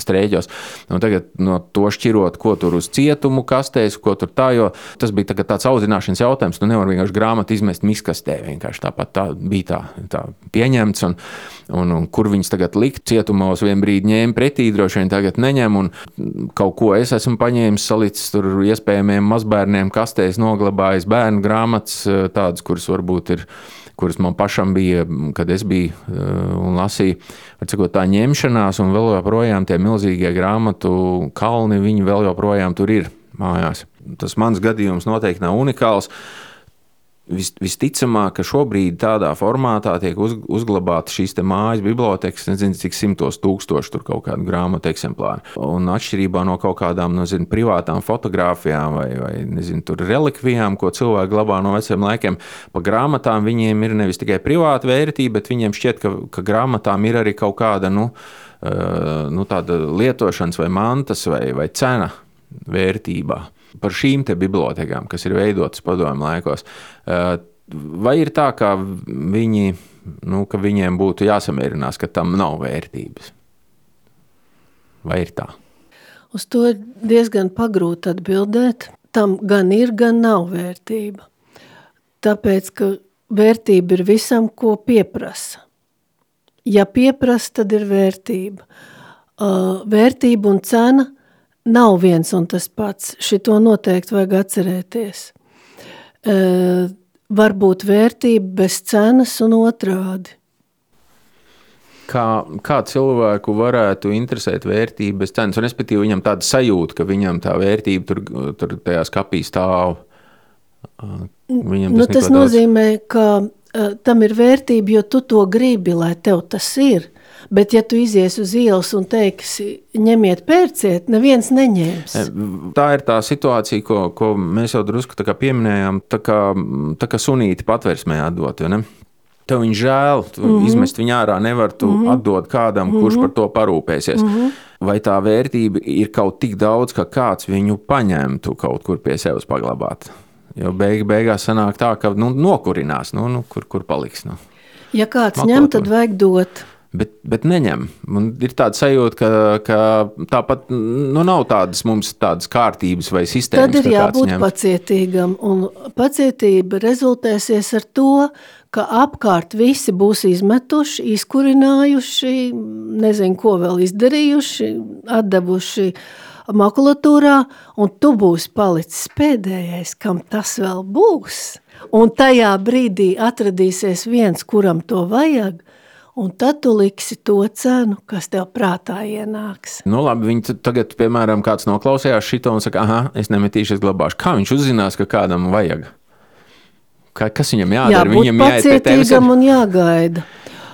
Speaker 1: strēģos. Un tagad no to šķirot, ko tur uz cietumu kastēs, ko tur tā, jo tas bija tā, tāds audzināšanas jautājums. Tu nevari vienkārši grāmatu izmest miskastē. Vienkārši tāpat tā bija tā, tā pieņemts. Un, un, un kur viņas tagad likt cietumos, vienā brīdī ņēma pretī, droši vien tagad neņem. Kaut ko es esmu paņēmis, salicis tur iespējamiem mazbērniem kastēs, noglabājis bērnu grāmatas, tādas, kuras varbūt ir kuras man pašam bija, kad es biju un lasīju. Cikot, tā ņemšanās, un vēl joprojām tie milzīgie grāmatu kalni, viņi vēl joprojām tur ir mājās. Tas mans gadījums noteikti nav unikāls. Vis, visticamāk, ka šobrīd tādā formātā tiek uz, uzglabāta šīs mājas bibliotekas, nezinu, cik simtos tūkstoši tur kaut kādu grāmatu eksemplāru. Un atšķirībā no kaut kādām nezinu, privātām fotografijām vai, vai nezinu, relikvijām, ko cilvēki glabā no veciem laikiem, pa grāmatām viņiem ir nevis tikai privāta vērtība, bet viņiem šķiet, ka, ka grāmatām ir arī kaut kāda nu, nu, lietošanas vai mantas vai, vai cena vērtībā par šīm bibliotekām, kas ir veidotas padomju laikos. Eh, vai ir tā, ka, viņi, nu, ka viņiem būtu jāsamierinās, ka tam nav vērtības? Vai ir tā?
Speaker 2: Uz to ir diezgan pagrūti atbildēt. Tam gan ir, gan nav vērtība. Tāpēc, ka vērtība ir visam, ko pieprasa. Ja pieprasa, tad ir vērtība. Uh, vērtība un cena – nav viens un tas pats. Šito noteikti vajag atcerēties. E, var būt vērtība bez cenas un otrādi.
Speaker 1: Kā, kā cilvēku varētu interesēt vērtība bez cenas, un respektīvi viņam tāda sajūta, ka viņam tā vērtība tur, tur tajā skapī stāv.
Speaker 2: Viņam tas, nu, tas nozīmē, ka uh, tam ir vērtība, jo tu to gribi, lai tev tas ir. Bet, ja tu izies uz ielas un teiksi, ņemiet, pērciet, neviens neņems.
Speaker 1: Tā ir tā situācija, ko, ko mēs jau drusku pieminējām, tā kā, tā kā sunīti patversmē atdot. Tev viņa žēl, tu mm -hmm. izmest viņu ārā, nevar tu mm -hmm. atdot kādam, kurš mm -hmm. par to parūpēsies. Mm -hmm. Vai tā vērtība ir kaut tik daudz, ka kāds viņu paņemtu kaut kur pie sevis paglabāt? Jo beig, beigās sanāk tā, ka nu, nokurinās, nu, nu, kur, kur paliks. Nu.
Speaker 2: Ja kāds Makot ņem, tad vajag dot
Speaker 1: bet, bet neņem. Man ir tāda sajūta, ka, ka tāpat nu, nav tādas mums tādas kārtības vai sistēmas.
Speaker 2: Tad ir jābūt pacietīgam, un pacietība rezultēsies ar to, ka apkārt visi būs izmetuši, izkurinājuši, nezinu, ko vēl izdarījuši, atdevuši makulatūrā, un tu būsi palicis pēdējais, kam tas vēl būs. Un tajā brīdī atradīsies viens, kuram to vajag, Un tad tu liksi to cenu, kas tev prātā ienāks.
Speaker 1: Nu, labi, viņi tagad, piemēram, kāds noklausījās šo un saka, ah, es nemetīšu, es glabāšu. Kā viņš uzzinās, ka kādam vajag? Kā, kas viņam jādara?
Speaker 2: Jābūt viņam jāiet pie tevis un jāgaida.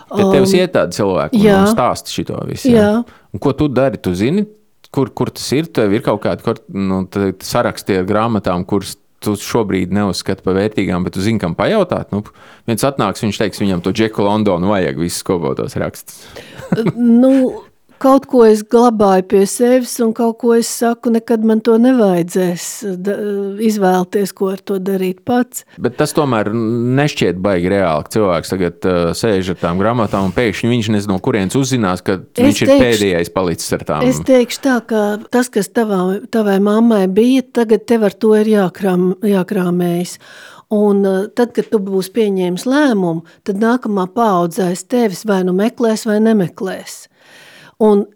Speaker 1: Pie tevis um, iet tādi cilvēki, un stāsta šo visu. Jā. jā. Un ko tu dari? Tu zini, kur, kur tas ir? Tev ir kaut kādi nu, saraksti ar grāmatām, kuras tu šobrīd neuzskati par vērtīgām, bet tu zini, kam pajautāt. Nu, viens atnāks, viņš teiks, viņam to Džeku Londonu vajag, visus kopotos rakstus.
Speaker 2: nu, kaut ko es glabāju pie sevis, un kaut ko es saku, nekad man to nevajadzēs da, izvēlēties, ko ar to darīt pats.
Speaker 1: Bet tas tomēr nešķiet baigi reāli. Cilvēks tagad uh, sēž ar tām grāmatām, un pēkšņi viņš nezina, no kurienes uzzinās, ka es viņš teikšu, ir pēdējais palicis ar tām.
Speaker 2: Es teikšu tā, ka tas, kas tavā, tavai mammai bija, tagad tev ar to ir jākrām, jākrāmējas. Un tad, kad tu būsi pieņēmis lēmumu, tad nākamā paudze aiz tevis vai nu meklēs vai nemeklēs. Un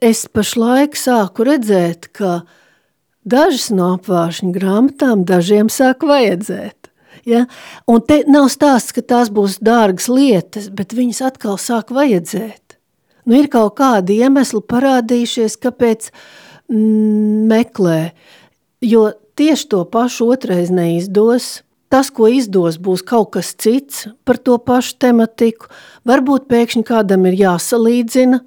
Speaker 2: es pašlaik sāku redzēt, ka dažas no apvāršņu grāmatām dažiem sāk vajadzēt. Ja? Un te nav stāsts, ka tās būs dārgas lietas, bet viņas atkal sāk vajadzēt. Nu, ir kaut kādi iemesli parādījušies, kāpēc mm, meklē, jo tieši to pašu otrais neizdos. Tas, ko izdos, būs kaut kas cits par to pašu tematiku. Varbūt pēkšņi kādam ir jāsalīdzina.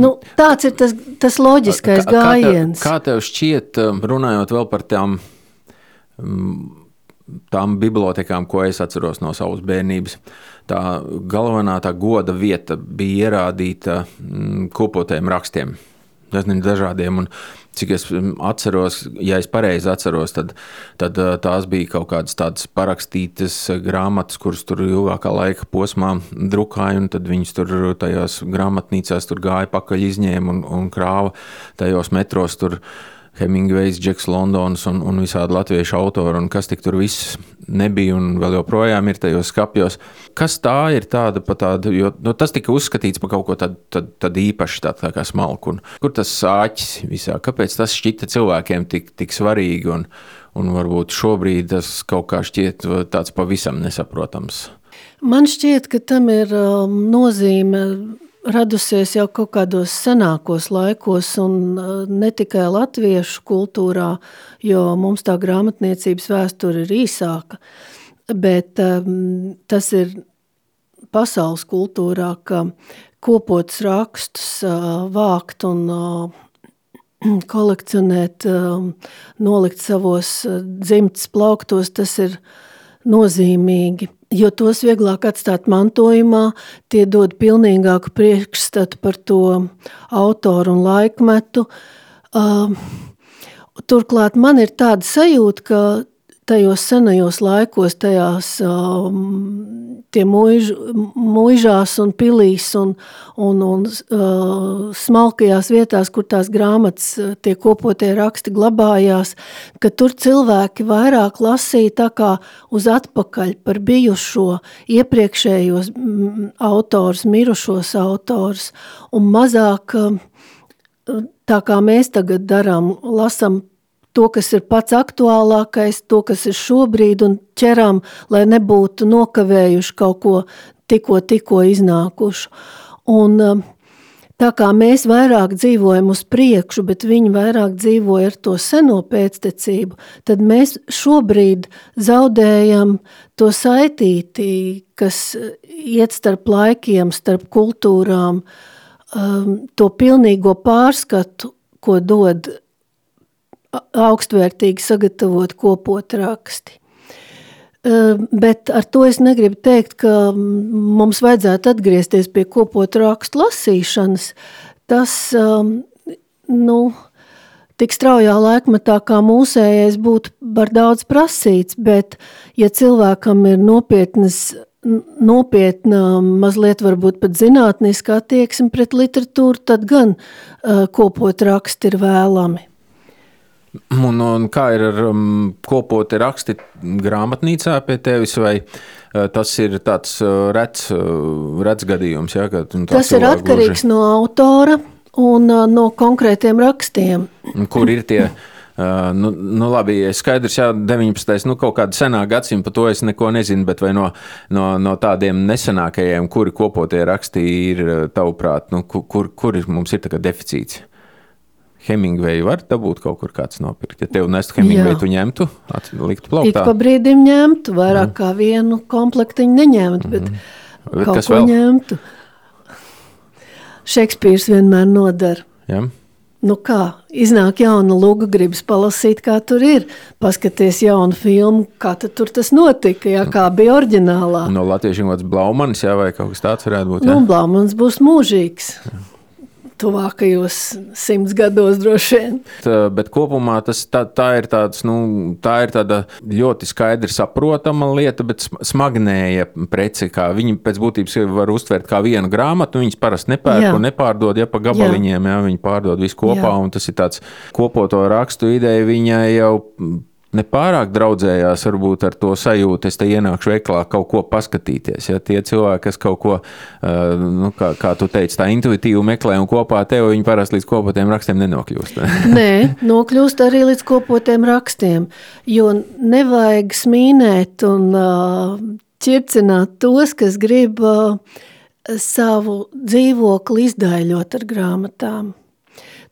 Speaker 2: Nu, tāds ir tas, tas loģiskais kā, gājiens.
Speaker 1: Kā tev, kā tev šķiet, um, runājot vēl par tām mm, tām bibliotekām, ko es atceros no savas bērnības. Tā galvenā tā goda vieta bija ierādīta mm, kopotiem rakstiem. Dažādiem, un cik es mm, atceros, ja es pareizi atceros, tad, tad tās bija kaut kādas tādas parakstītas grāmatas, kuras tur ilgākā laika posmā drukāja, un tad viņas tur tajās grāmatnīcās tur gāja pakaļ, izņēma un, un krāva tajos metros. Tur, Hemingvejs, Džeks Londons un, un visādi latviešu autori, un kas tik tur viss nebija un vēl joprojām ir tajos skapjos. Kas tā ir tāda pa tādu, jo nu, tas tika uzskatīts par kaut ko tādu, tādu, tādu īpašu, tādu tā kā smalku. Un, kur tas sāķis visā, kāpēc tas šķita cilvēkiem tik, tik svarīgi un, un varbūt šobrīd tas kaut kā šķiet tāds pavisam nesaprotams?
Speaker 2: Man šķiet, ka tam ir um, nozīme radusies jau kaut kādos senākos laikos, un uh, ne tikai latviešu kultūrā, jo mums tā grāmatniecības vēsture ir īsāka, bet um, tas ir pasaules kultūrā, ka kopots rakstus uh, vākt un uh, kolekcionēt, um, nolikt savos dzimtas plauktos, tas ir nozīmīgi jo tos vieglāk atstāt mantojumā, tie dod pilnīgāku priekšstatu par to autoru un laikmetu. Uh, turklāt man ir tāda sajūta, ka tajos senajos laikos, tajās um, muiž, muižās un pilīs un, un, un uh, smalkajās vietās, kur tās grāmatas, uh, tie kopotie raksti glabājās, ka tur cilvēki vairāk lasīja tā kā uz atpakaļ par bijušo iepriekšējos mm, autors, mirušos autors un mazāk uh, tā kā mēs tagad darām, lasam to, kas ir pats aktuālākais, to, kas ir šobrīd, un ķeram, lai nebūtu nokavējuši kaut ko tikko, tikko iznākušu. Un, um, Tā kā mēs vairāk dzīvojam uz priekšu, bet viņi vairāk dzīvoja ar to seno pēctecību, tad mēs šobrīd zaudējam to saitīti, kas iet starp laikiem, starp kultūrām, um, to pilnīgo pārskatu, ko dod augstvērtīgi sagatavot kopot raksti. Bet ar to es negribu teikt, ka mums vajadzētu atgriezties pie kopot rakstu lasīšanas. Tas, nu, tik straujā laikmetā kā mūsējais būtu par daudz prasīts, bet ja cilvēkam ir nopietnas nopietna, mazliet varbūt pat zinātniska attieksme pret literatūru, tad gan uh, kopot raksti ir vēlami.
Speaker 1: Un, un kā ir ar um, kopoti raksti grāmatnīcā pie tevis, vai uh, tas ir tāds uh, rets, uh, rets gadījums? Ja,
Speaker 2: tas ir atkarīgs gluži... no autora un no konkrētiem rakstiem.
Speaker 1: Kur ir tie? Uh, nu, nu, labi, skaidrs, jā, 19. Nu, kaut kāda senā gadsimta, par to es neko nezinu, bet vai no, no, no tādiem nesenākajiem, kuri kopotie raksti ir, tavuprāt, nu, kur, kur mums ir deficīts? Hemingveju var dabūt kaut kur kāds nopirkt. Ja tev nestu Hemingveju, tu ņemtu, liktu plauktā.
Speaker 2: Ik pa brīdim ņemtu, vairāk mm. kā vienu komplektiņu neņemtu, bet, mm. bet kaut ko vēl? ņemtu. Šekspīrs vienmēr nodara.
Speaker 1: Ja.
Speaker 2: Nu kā, iznāk jauna luga, gribas palasīt, kā tur ir. Paskaties jaunu filmu, kā tur tas notika, jā, kā bija oriģinālā.
Speaker 1: No latviešiem kāds Blaumanis, jā, vai kaut kas tāds varētu būt? Jā?
Speaker 2: Nu, Blaumans būs mūžīgs. Jā tuvākajos simts gados droši vien.
Speaker 1: Tā, bet kopumā tas, tā, tā, ir tāds, nu, tā ir tāda ļoti skaidri saprotama lieta, bet smagnēja prece. Viņi pēc būtības var uztvert kā vienu grāmatu. Viņas parasti nepērk jā. un nepārdod ja, pa gabaliņiem. Jā. Jā, viņi pārdod visu kopā, jā. un tas ir tāds kopoto rakstu ideja viņai jau nepārāk draudzējās varbūt ar to sajūtu, es te ienākšu veiklā kaut ko paskatīties. Ja tie cilvēki, kas kaut ko, nu, kā, kā tu teici, tā intuitīvi meklē un kopā tev, viņi parasti līdz kopotiem rakstiem nenokļūst.
Speaker 2: Nē, nokļūst arī līdz kopotiem rakstiem, jo nevajag smīnēt un ķircināt tos, kas grib savu dzīvokli izdaiļot ar grāmatām.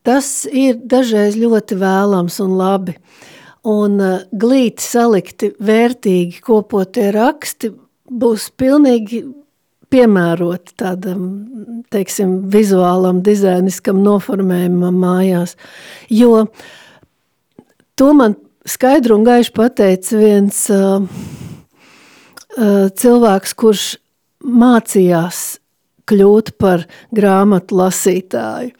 Speaker 2: Tas ir dažreiz ļoti vēlams un labi. Un uh, glīti salikti vērtīgi kopotie raksti būs pilnīgi piemēroti tādam, teiksim, vizuālam, dizainiskam noformējumam mājās. Jo to man skaidru un gaišu pateica viens uh, uh, cilvēks, kurš mācījās kļūt par grāmatu lasītāju.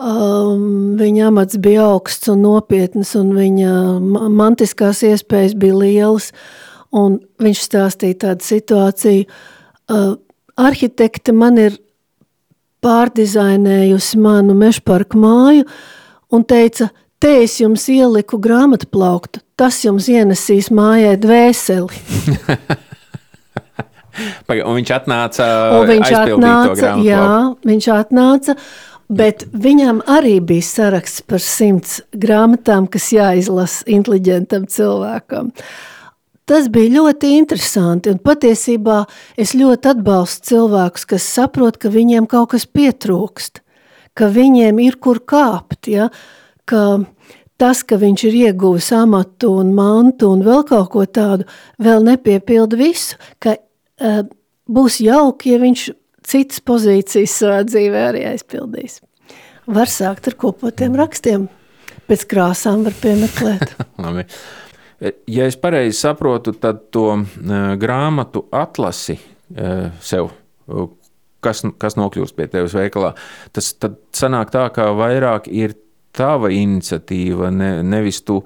Speaker 2: Um, viņa amats bija augsts un nopietns, un viņa mantiskās iespējas bija lielas. Viņš stāstīja tādu situāciju, uh, arhitekte man ir pārdizainējusi manu mežparku māju un teica, te es jums ieliku grāmatu plauktu, tas jums ienesīs mājai dvēseli.
Speaker 1: un viņš atnāca,
Speaker 2: un viņš atnāca, jā, viņš atnāca, Bet viņam arī bija saraksts par simts grāmatām, kas jāizlasa inteliģentam cilvēkam. Tas bija ļoti interesanti, un patiesībā es ļoti atbalstu cilvēkus, kas saprot, ka viņiem kaut kas pietrūkst, ka viņiem ir kur kāpt, ja? ka tas, ka viņš ir ieguvis amatu un mantu un vēl kaut ko tādu, vēl nepiepilda visu, ka uh, būs jauki, ja viņš citas pozīcijas savā dzīvē arī aizpildīs. Var sākt ar kopotiem rakstiem, pēc krāsām var piemeklēt.
Speaker 1: Ja es pareizi saprotu, tad to uh, grāmatu atlasi uh, sev, kas, kas nokļūst pie tevis veikalā, tas tad sanāk tā, ka vairāk ir tava iniciatīva, ne, nevis tu,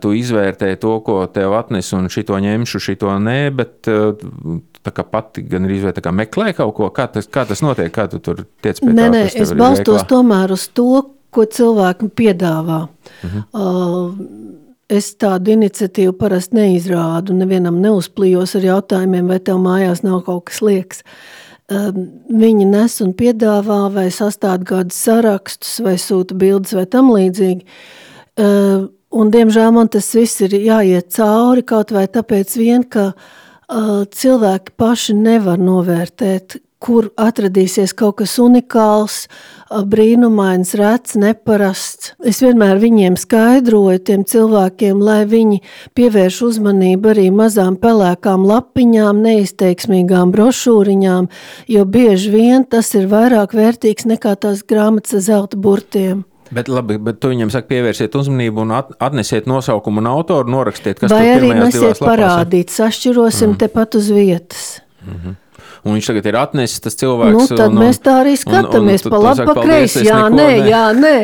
Speaker 1: tu izvērtē to, ko tev atnes un šito ņemšu, šito nē, bet pati gan arī meklē kaut ko, kā tas, kā tas notiek, kā tu tur tiec pie
Speaker 2: nē, tā? Nē, es balstos veiklā? tomēr uz to, ko cilvēki piedāvā. Uh -huh. uh, es tādu iniciatīvu parasti neizrādu, nevienam neuzplījos ar jautājumiem, vai tev mājās nav kaut kas liekas. Uh, viņi nes un piedāvā, vai sastāv kādus sarakstus, vai sūta bildes, vai tam līdzīgi. Uh, un, diemžēl man tas viss ir jāiet cauri kaut vai tāpēc, vien, ka uh, cilvēki paši nevar novērtēt, kur atradīsies kaut kas unikāls, brīnumains, rets, neparasts. Es vienmēr viņiem skaidroju, tiem cilvēkiem, lai viņi pievērš uzmanību arī mazām pelēkām lapiņām, neizteiksmīgām brošūriņām, jo bieži vien tas ir vairāk vērtīgs nekā tās grāmatas zelta burtiem.
Speaker 1: Bet, labi, bet tu viņam saki, pievērsiet uzmanību un at, atnesiet nosaukumu un autoru, norakstiet, kas
Speaker 2: Vai arī nesiet parādīt, sašķirosim mm. tepat uz vietas.
Speaker 1: Mm -hmm. Un viņš tagad ir atnesis tas cilvēks.
Speaker 2: Nu, tad un, mēs tā arī skatāmies, un, un, pa labi, pa kreisi. Jā, nē, ne. jā, nē.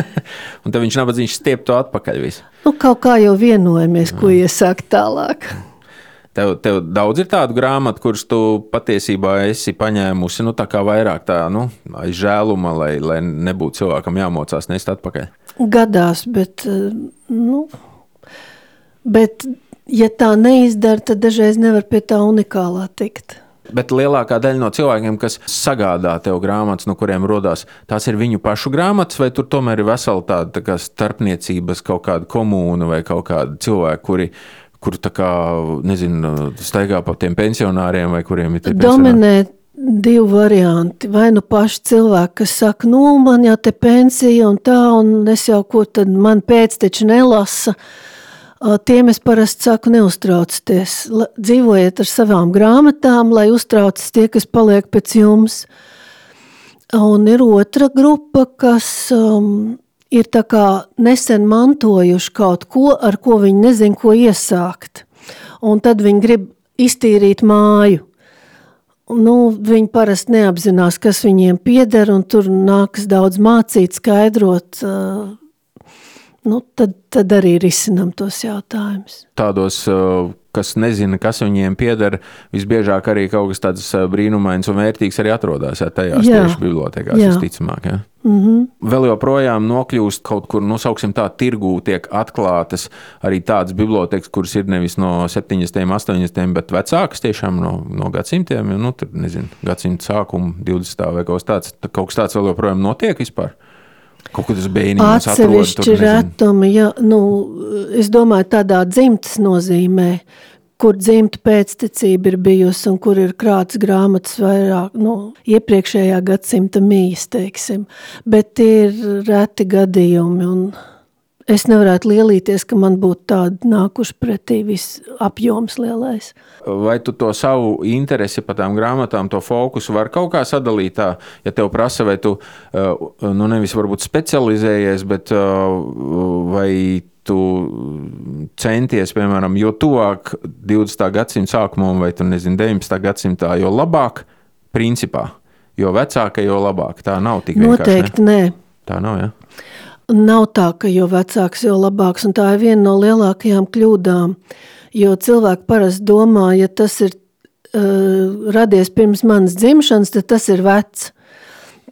Speaker 1: un tad viņš nabadzīgs stiep to atpakaļ visu.
Speaker 2: Nu, kaut kā jau vienojamies, ko iesākt tālāk.
Speaker 1: Tev, tev daudz ir tādu grāmatu, kuras tu patiesībā esi paņēmusi nu, tā kā vairāk tā, nu, aiz žēluma, lai, lai nebūtu cilvēkam jāmocās nest atpakaļ.
Speaker 2: Gadās, bet, nu, bet ja tā neizdara, tad dažreiz nevar pie tā unikālā tikt.
Speaker 1: Bet lielākā daļa no cilvēkiem, kas sagādā tev grāmatas, no kuriem rodas, tās ir viņu pašu grāmatas, vai tur tomēr ir vesela tāda tā starpniecības kaut kāda komūna vai kaut kāda cilvēka, kuri kur tā kā, nezinu, staigā pa tiem pensionāriem vai kuriem ir tie
Speaker 2: Dominē divi varianti. Vai nu paši cilvēki, kas saka, nu, man jau te pensija un tā, un es jau ko tad man pēcteči nelasa. Tiem es parasti saku, neuztraucieties. Dzīvojiet ar savām grāmatām, lai uztraucas tie, kas paliek pēc jums. Un ir otra grupa, kas um, ir nesen mantojuši kaut ko, ar ko viņi nezina, ko iesākt. Un tad viņi grib iztīrīt māju. Nu, viņi parasti neapzinās, kas viņiem pieder, un tur nākas daudz mācīt, skaidrot. Nu, tad, tad arī risinam tos jautājumus.
Speaker 1: Tādos uh, kas nezina, kas viņiem pieder, visbiežāk arī kaut kas tāds brīnumains un vērtīgs arī atrodas ja, tajās jā. tieši bibliotekās, jā. visticamāk. Ja. Mm -hmm. Vēl joprojām nokļūst kaut kur, nosauksim tā, tirgū tiek atklātas arī tādas bibliotekas, kuras ir nevis no 70, 80, bet vecākas tiešām no, no gadsimtiem, nu, tur nezinu, gadsimta sākuma, 20. vai kaut kas tāds. Kaut kas tāds vēl joprojām notiek vispār. Kaut kur tas bērniņš
Speaker 2: atsevišķi retumi, ja, nu, es domāju, tādā dzimtas nozīmē, kur dzimta pēctecība ir bijusi un kur ir krāts grāmatas vairāk, nu, iepriekšējā gadsimta mīs, teiksim. Bet ir reti gadījumi un Es nevarētu lielīties, ka man būtu tādi nākuši pretī visapjoms lielais.
Speaker 1: Vai tu to savu interesi par tām grāmatām, to fokusu var kaut kā sadalīt tā, ja tev prasa, vai tu uh, nu nevis varbūt specializējies, bet uh, vai tu centies, piemēram, jo tuvāk 20. gadsimta sākumam vai tu nezini 19. gadsimtā, jo labāk, principā, jo vecāka, jo labāk. Tā nav tik vienkārši.
Speaker 2: Noteikti ne? nē.
Speaker 1: Tā nav, ja?
Speaker 2: Nav tā, ka jo vecāks, jo labāks, un tā ir viena no lielākajām kļūdām, jo cilvēki parasti domā, ja tas ir uh, radies pirms manas dzimšanas, tad tas ir vecs.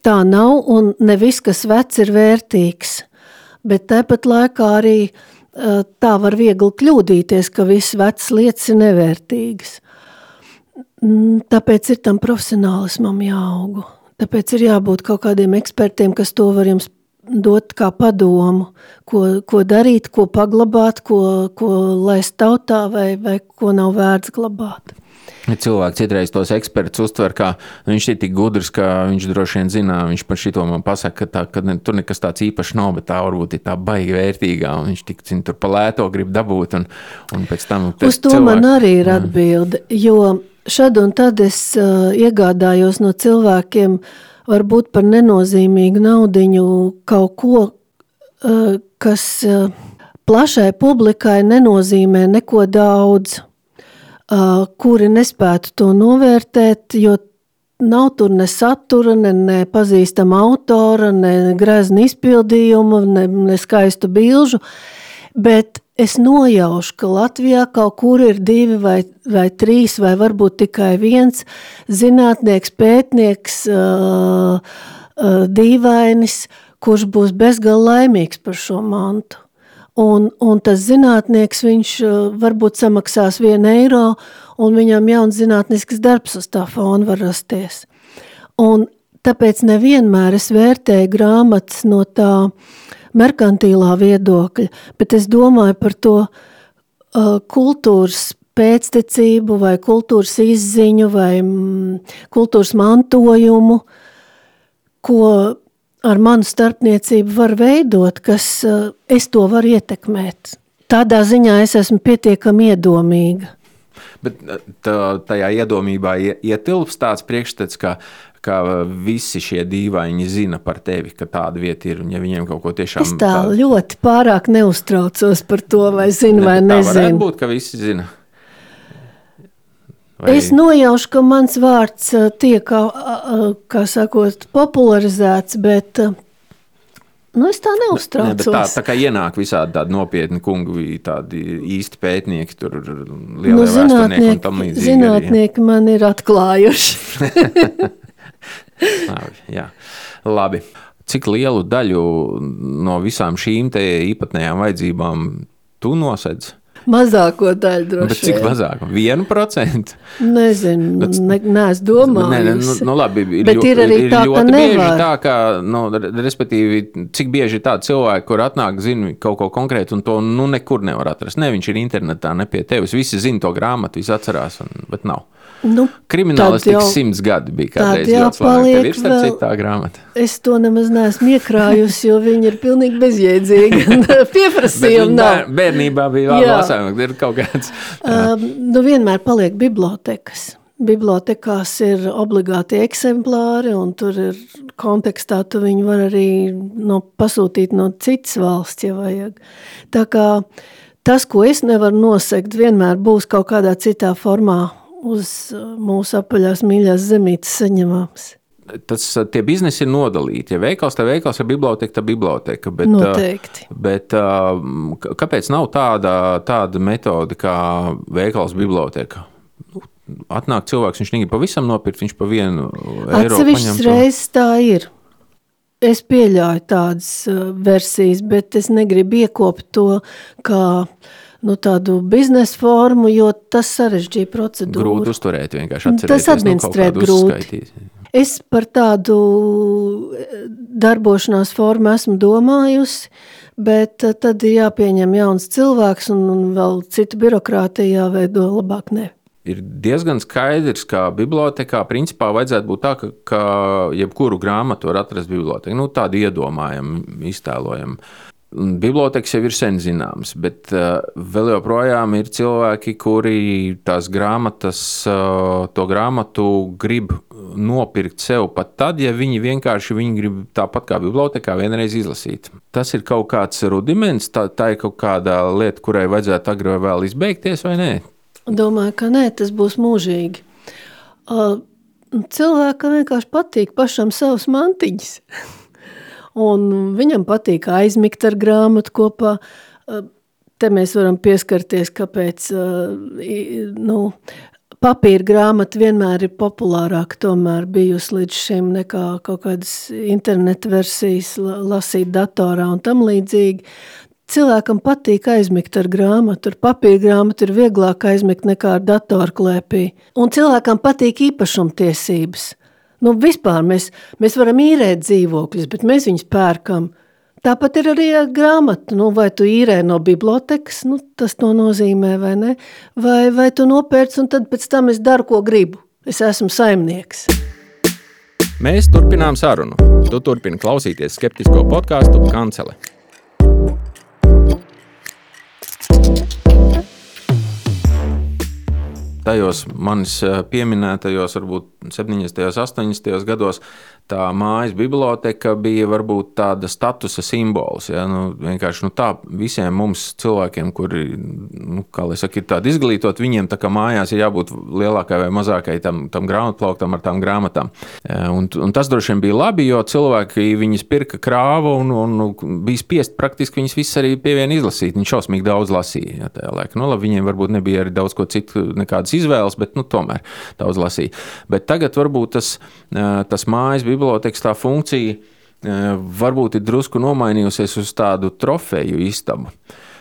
Speaker 2: Tā nav, un ne viss, kas vecs, ir vērtīgs, bet tāpat laikā arī uh, tā var viegli kļūdīties, ka viss vecs lietas ir nevērtīgas. Mm, tāpēc ir tam profesionālismam jāaugu. Tāpēc ir jābūt kaut kādiem ekspertiem, kas to var jums dot kā padomu, ko, ko darīt, ko paglabāt, ko, ko laist tautā vai, vai ko nav vērts glabāt.
Speaker 1: Cilvēks citreiz tos ekspertus uztver, nu, viņš ir tik gudrs, ka viņš droši vien zina, viņš par šito man pasaka, ka, tā, ka ne, tur nekas tāds īpašs nav, bet tā varbūt ir tā baigi vērtīgā, un viņš tik zin, tur pa lēto grib dabūt, un, un pēc tam...
Speaker 2: Uz to cilvēki, man arī ir atbilde, jo šad un tad es uh, iegādājos no cilvēkiem uh, varbūt par nenozīmīgu naudiņu kaut ko, kas plašai publikai nenozīmē neko daudz, kuri nespētu to novērtēt, jo nav tur ne satura, ne, ne pazīstama autora, ne grezna izpildījuma, ne, ne skaistu bilžu, bet es nojaušu, ka Latvijā kaut kur ir divi vai, vai trīs, vai varbūt tikai viens zinātnieks, pētnieks, uh, uh, dīvainis, kurš būs bezgalīgi laimīgs par šo mantu. Un, un tas zinātnieks, viņš varbūt samaksās vienu eiro, un viņam jauns zinātnisks darbs uz tā fona var rasties. Un tāpēc nevienmēr es vērtēju grāmatas no tā uh, merkantīlā viedokļa, bet es domāju par to uh, kultūras pēctecību vai kultūras izziņu vai mm, kultūras mantojumu, ko ar manu starpniecību var veidot, kas uh, es to varu ietekmēt. Tādā ziņā es esmu pietiekami iedomīga.
Speaker 1: Bet uh, tā, tajā iedomībā ietilps tāds priekšstats, ka ka visi šie dīvaini zina par tevi, ka tāda vieta ir. Un, ja viņiem kaut ko tiešām
Speaker 2: es tā, tā... ļoti pārāk neuztraucos par to, vai zinu, ne, vai nezinu. Tā
Speaker 1: varētu būt, ka visi zina.
Speaker 2: Vai... Es nojaušu, ka mans vārds tiek, kā sakot, popularizēts, bet Nu, es tā neuztraucos.
Speaker 1: Ne, tā, tā kā ienāk visādi tādi nopietni kungi, tādi īsti pētnieki, tur lielie
Speaker 2: nu, zinātnieki, un tam līdzīgi. Zinātnieki arī, man ir atklājuši.
Speaker 1: Jā. Labi. Cik lielu daļu no visām šīm īpatnējām vajadzībām tu nosedz?
Speaker 2: Mazāko daļu droši
Speaker 1: vien. Cik mazāk? Vienu procentu?
Speaker 2: Nezinu, Bet, ne, neesmu domājis. Nē,
Speaker 1: nu, nu labi,
Speaker 2: Bet ir, ir arī ir tā, ka nevar.
Speaker 1: Tā, ka, nu, respektīvi, cik bieži ir tādi cilvēki, kur atnāk, zina kaut ko konkrētu un to nu, nekur nevar atrast. Ne, viņš ir internetā, ne pie tevis. Visi zina to grāmatu, visi atcerās, un, bet nav. Nu, Kriminālistikas simts gadi bija kādreiz ļoti. Tev ir starp citu tā grāmata.
Speaker 2: Es to nemaz neesmu iekrājusi, jo viņi ir pilnīgi bezjēdzīgi. Pieprasījumi nav.
Speaker 1: Bēr, bērnībā bija vēl lasājumi, ir kaut kāds.
Speaker 2: Um, nu vienmēr paliek bibliotekas. Bibliotekās ir obligāti eksemplāri, un tur ir kontekstā, tu viņu var arī no, pasūtīt no citas valsts, ja vajag. Tā kā tas, ko es nevaru nosegt, vienmēr būs kaut kādā citā formā uz uh, mūsu apaļās mīļās zemītes saņemams.
Speaker 1: tas, tie biznesi ir nodalīti. Ja veikals, tad veikals, ja biblioteka, tad biblioteka. Bet,
Speaker 2: Noteikti.
Speaker 1: Bet, kāpēc nav tāda, tāda metode kā veikals biblioteka? Nu, atnāk cilvēks, viņš negrib pavisam nopirkt, viņš pa vienu eiro
Speaker 2: Atsevišķas reizes tā ir. Es pieļauju tādas versijas, bet es negribu iekopt to kā nu, tādu biznesa formu, jo tas sarežģīja procedūru.
Speaker 1: Grūti uzturēt, vienkārši atcerēties.
Speaker 2: Tas administrēt nu, grūti. Uzskaitīt. Es par tādu darbošanās formu esmu domājusi, bet tad ir jāpieņem jauns cilvēks un, un vēl citu birokrātiju jāveido labāk ne
Speaker 1: ir diezgan skaidrs, ka bibliotekā principā vajadzētu būt tā, ka, ka jebkuru grāmatu var atrast bibliotekā. Nu, tādu iedomājumu, iztēlojumu. Biblioteks jau ir sen zināms, bet uh, vēl joprojām ir cilvēki, kuri tās grāmatas, uh, to grāmatu grib nopirkt sev pat tad, ja viņi vienkārši viņi grib tāpat kā bibliotekā vienreiz izlasīt. Tas ir kaut kāds rudiments, tā, tā ir kaut kāda lieta, kurai vajadzētu agrāk vai vēl izbeigties, vai nē?
Speaker 2: Domāju, ka nē, tas būs mūžīgi. Uh, cilvēkam vienkārši patīk pašam savus mantiņus. un viņam patīk aizmigt ar grāmatu kopā. Te mēs varam pieskarties, kāpēc nu, papīra grāmata vienmēr ir populārāka tomēr bijusi līdz šim nekā kaut kādas interneta versijas lasīt datorā un tam līdzīgi. Cilvēkam patīk aizmigt ar grāmatu, ar papīra grāmatu ir vieglāk aizmigt nekā ar datorklēpī. Un cilvēkam patīk īpašumtiesības. Nu, vispār mēs, mēs varam īrēt dzīvokļus, bet mēs viņus pērkam. Tāpat ir arī ar grāmatu. Nu, vai tu īrē no bibliotekas, nu, tas to nozīmē, vai ne? Vai, vai tu nopērci un tad pēc tam es daru, ko gribu. Es esmu saimnieks.
Speaker 1: Mēs turpinām sarunu. Tu turpini klausīties skeptisko podkāstu Kancele. Tajos manis eh, pieminētajos, varbūt 70. un 80. gados, tā mājas biblioteka bija varbūt tāda statusa simbols. Ja? Nu, vienkārši nu, tā visiem mums cilvēkiem, kuri nu, saka, ir tādi izglītoti, viņiem tā kā mājās ir jābūt lielākai vai mazākai tam, tam grāmatplauktam ar tām grāmatām. Un, un tas droši vien bija labi, jo cilvēki viņas pirka krāvu un, un, un bija spiest praktiski viņas visas arī pie viena izlasīt. Viņi šausmīgi daudz lasīja. Ja, tajā laikā. Nu, labi, viņiem varbūt nebija arī daudz ko citu, nekādas izvēles, bet nu, tomēr daudz lasīja. Bet tagad varbūt tas, tas mājas biblioteka bibliotekas tā funkcija eh, varbūt ir drusku nomainījusies uz tādu trofeju istabu.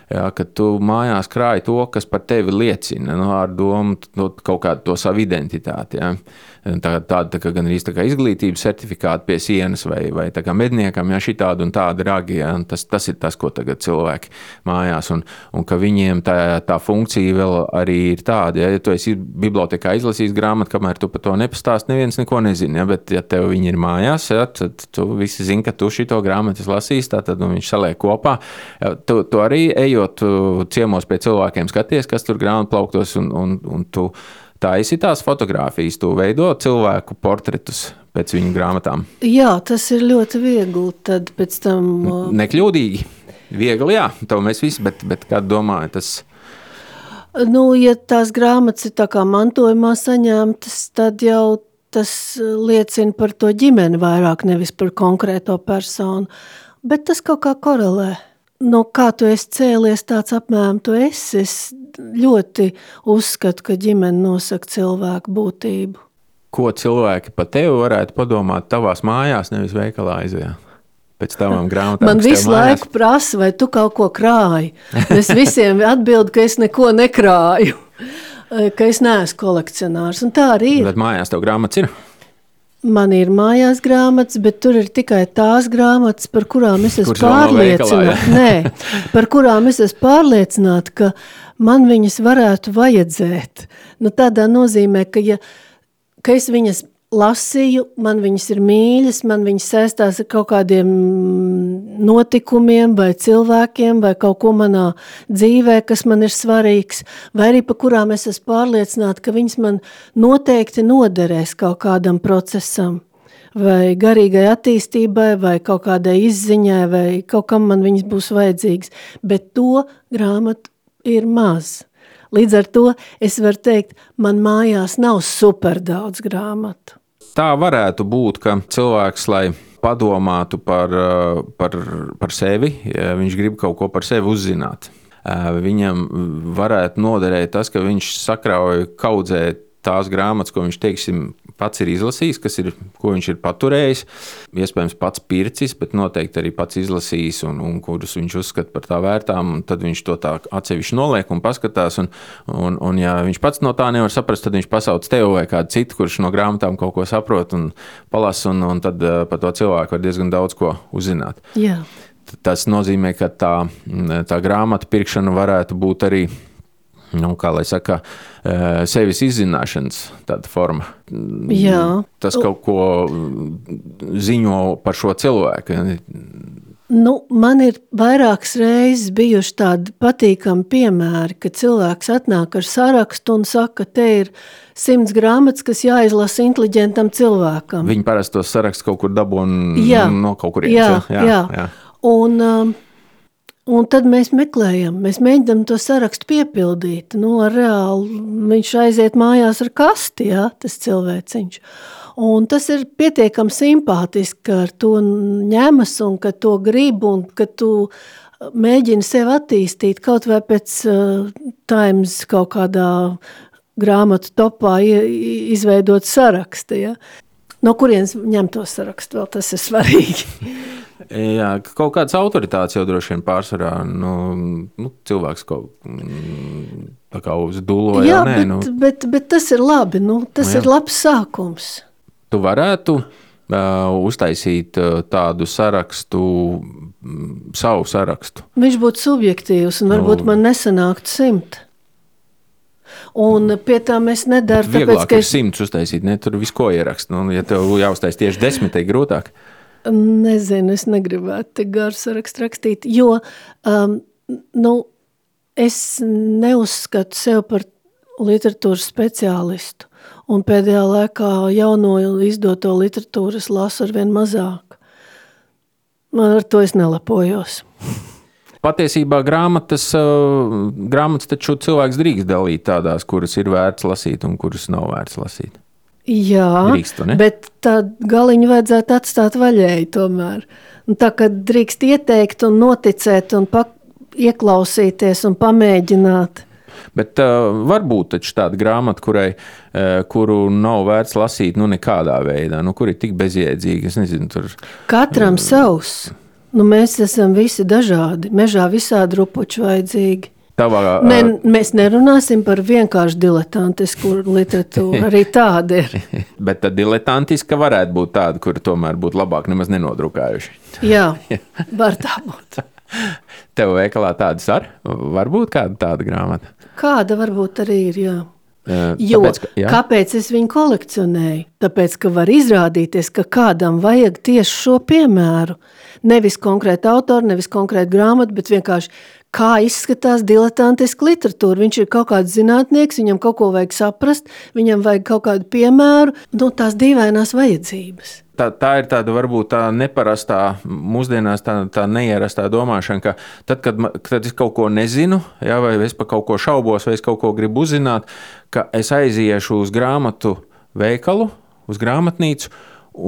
Speaker 1: Jā, kad tu mājās krāji to, kas par tevi liecina, nu, ar domu no, kaut kādu to savu identitāti. Jā. Tāda tā, tā, tā, gan arī tā izglītības certifikāta pie sienas vai, vai tā medniekam, ja šī tāda un tāda ragi, ja, tas, tas ir tas, ko tagad cilvēki mājās, un, un ka viņiem tā, tā funkcija vēl arī ir tāda, ja, ja tu esi bibliotekā izlasījis grāmatu, kamēr tu par to nepastāst, neviens neko nezina, ja, bet ja tev viņi ir mājās, ja, tad tu visi zini, ka tu šito grāmatu lasīs, tā tad nu, viņš saliek kopā. Ja, tu, tu arī ejot ciemos pie cilvēkiem, skaties, kas tur grāmatu plauktos, un, un, un tu taisi tās fotogrāfijas, tu veido cilvēku portretus pēc viņu grāmatām.
Speaker 2: Jā, tas ir ļoti viegli. Tad pēc tam.
Speaker 1: Nekļūdīgi. Viegli, jā, to mēs visi, bet, bet kā domāju, tas.
Speaker 2: Nu, ja tās grāmatas ir tā kā mantojumā saņemtas, tad jau tas liecina par to ģimeni vairāk, nevis par konkrēto personu. Bet tas kaut kā korelē no kā tu esi cēlies, tāds apmēram tu esi. Es ļoti uzskatu, ka ģimene nosaka cilvēku būtību.
Speaker 1: Ko cilvēki par tevi varētu padomāt tavās mājās, nevis veikalā aizjā? Pēc tavām grāmatām.
Speaker 2: Man visu laiku prasa, vai tu kaut ko krāji. Es visiem atbildu, ka es neko nekrāju, ka es neesmu kolekcionārs. Un tā arī ir.
Speaker 1: Bet mājās tev grāmatas ir?
Speaker 2: Man ir mājās grāmatas, bet tur ir tikai tās grāmatas, par kurām es esmu pārliecināta. Nē, par kurām es esmu pārliecināta, ka man viņas varētu vajadzēt. Nu, tādā nozīmē, ka, ja, ka es viņas lasīju, man viņas ir mīļas, man viņas saistās ar kaut kādiem notikumiem vai cilvēkiem vai kaut ko manā dzīvē, kas man ir svarīgs, vai arī pa kurām es esmu pārliecināta, ka viņas man noteikti noderēs kaut kādam procesam vai garīgai attīstībai, vai kaut kādai izziņai, vai kaut kam man viņas būs vajadzīgas, bet to grāmatu ir maz. Līdz ar to es varu teikt, man mājās nav super daudz grāmatu
Speaker 1: tā varētu būt, ka cilvēks, lai padomātu par, par, par sevi, viņš grib kaut ko par sevi uzzināt. Viņam varētu noderēt tas, ka viņš sakrauj kaudzē tās grāmatas, ko viņš teiksim, pats ir izlasījis, kas ir, ko viņš ir paturējis. Iespējams, pats pircis, bet noteikti arī pats izlasījis, un, un kurus viņš uzskata par tā vērtām. Tad viņš to tā atsevišķi noliek un paskatās. Un, un, un, ja viņš pats no tā nevar saprast, tad viņš pasauc tevi vai kādu citu, kurš no grāmatām kaut ko saprot un palasa, un, un tad uh, par to cilvēku var diezgan daudz ko uzzināt.
Speaker 2: Jā.
Speaker 1: Tas nozīmē, ka tā, tā grāmatu pirkšana varētu būt arī nu, kā lai saka, eh, sevis izzināšanas forma.
Speaker 2: Jā.
Speaker 1: Tas kaut ko ziņo par šo cilvēku.
Speaker 2: Nu, man ir vairākas reizes bijuši tādi patīkami piemēri, kad cilvēks atnāk ar sarakstu un saka, te ir simts grāmatas, kas jāizlasa inteliģentam cilvēkam.
Speaker 1: Viņi parasti tos sarakstus kaut kur dabūna no kaut kurienes.
Speaker 2: Jā, jā, jā. jā. Un, um, Un tad mēs meklējam, mēs mēģinām to sarakstu piepildīt. Nu, reāli viņš aiziet mājās ar kasti, ja, tas cilvēciņš. Un tas ir pietiekami simpātiski, ka ar to ņemas un ka to grib un ka tu mēģini sevi attīstīt kaut vai pēc uh, Times kaut kādā grāmatu topā izveidot sarakstu. Ja. No kurienes ņemt to sarakstu vēl, tas ir svarīgi.
Speaker 1: Jā, kaut kādas autoritātes jau droši vien pārsvarā nu, nu, cilvēks kaut kā uz dūlo.
Speaker 2: Jā, nē, bet, nu. bet, bet tas ir labi. Nu, tas nu, jā. ir labs sākums.
Speaker 1: Tu varētu uztaisīt tādu sarakstu, savu sarakstu.
Speaker 2: Viņš būtu subjektīvs un varbūt nu, man nesanāktu simt. Un pie tā mēs nedarām.
Speaker 1: Tāpēc, ka es... simts uztaisīt, ne tur visu ko ierakst. Nu, ja tev jāuztais tieši desmit, ir grūtāk.
Speaker 2: Nezinu, es negribētu tik garu sarakstu rakstīt, jo um, nu, es neuzskatu sevi par literatūras speciālistu. Un pēdējā laikā jauno izdoto literatūras lasu ar vien mazāk. Man ar to es nelepojos.
Speaker 1: Patiesībā grāmatas, uh, grāmatas taču cilvēks drīkst dalīt tādās, kuras ir vērts lasīt un kuras nav vērts lasīt.
Speaker 2: Jā, drīkstu, bet tā galiņu vajadzētu atstāt vaļēji tomēr. Un tā kā drīkst ieteikt un noticēt un ieklausīties un pamēģināt.
Speaker 1: Bet uh, varbūt tāda grāmata, kurai, uh, kuru nav vērts lasīt, nu, nekādā veidā, nu, kur ir tik bezjēdzīga. Es nezinu, tur.
Speaker 2: Katram uh, savs. Nu, mēs esam visi dažādi. Mežā visādi rupuči vajadzīgi.
Speaker 1: Tavā,
Speaker 2: ne, mēs nerunāsim par vienkārši diletantisku literatūru. Arī tāda ir.
Speaker 1: Bet tā diletantiska varētu būt tāda, kur tomēr būtu labāk nemaz nenodrukājuši.
Speaker 2: Jā, var tā būt.
Speaker 1: Tev veikalā tādas ar? Varbūt kāda tāda grāmata?
Speaker 2: Kāda varbūt arī ir, jā. Uh, jo, tāpēc, ka, jā? kāpēc es viņu kolekcionēju? Tāpēc, ka var izrādīties, ka kādam vajag tieši šo piemēru. Nevis konkrēti autori, nevis konkrēti grāmatu, bet vienkārši kā izskatās diletantiska literatūra. Viņš ir kaut kāds zinātnieks, viņam kaut ko vajag saprast, viņam vajag kaut kādu piemēru, no tās dīvainās vajadzības.
Speaker 1: Tā, tā ir tāda varbūt tā neparastā, mūsdienās tā, tā neierastā domāšana, ka tad, kad, kad es kaut ko nezinu, ja, vai es par kaut ko šaubos, vai es kaut ko gribu uzzināt, ka es aiziešu uz grāmatu veikalu, uz grāmatnīcu,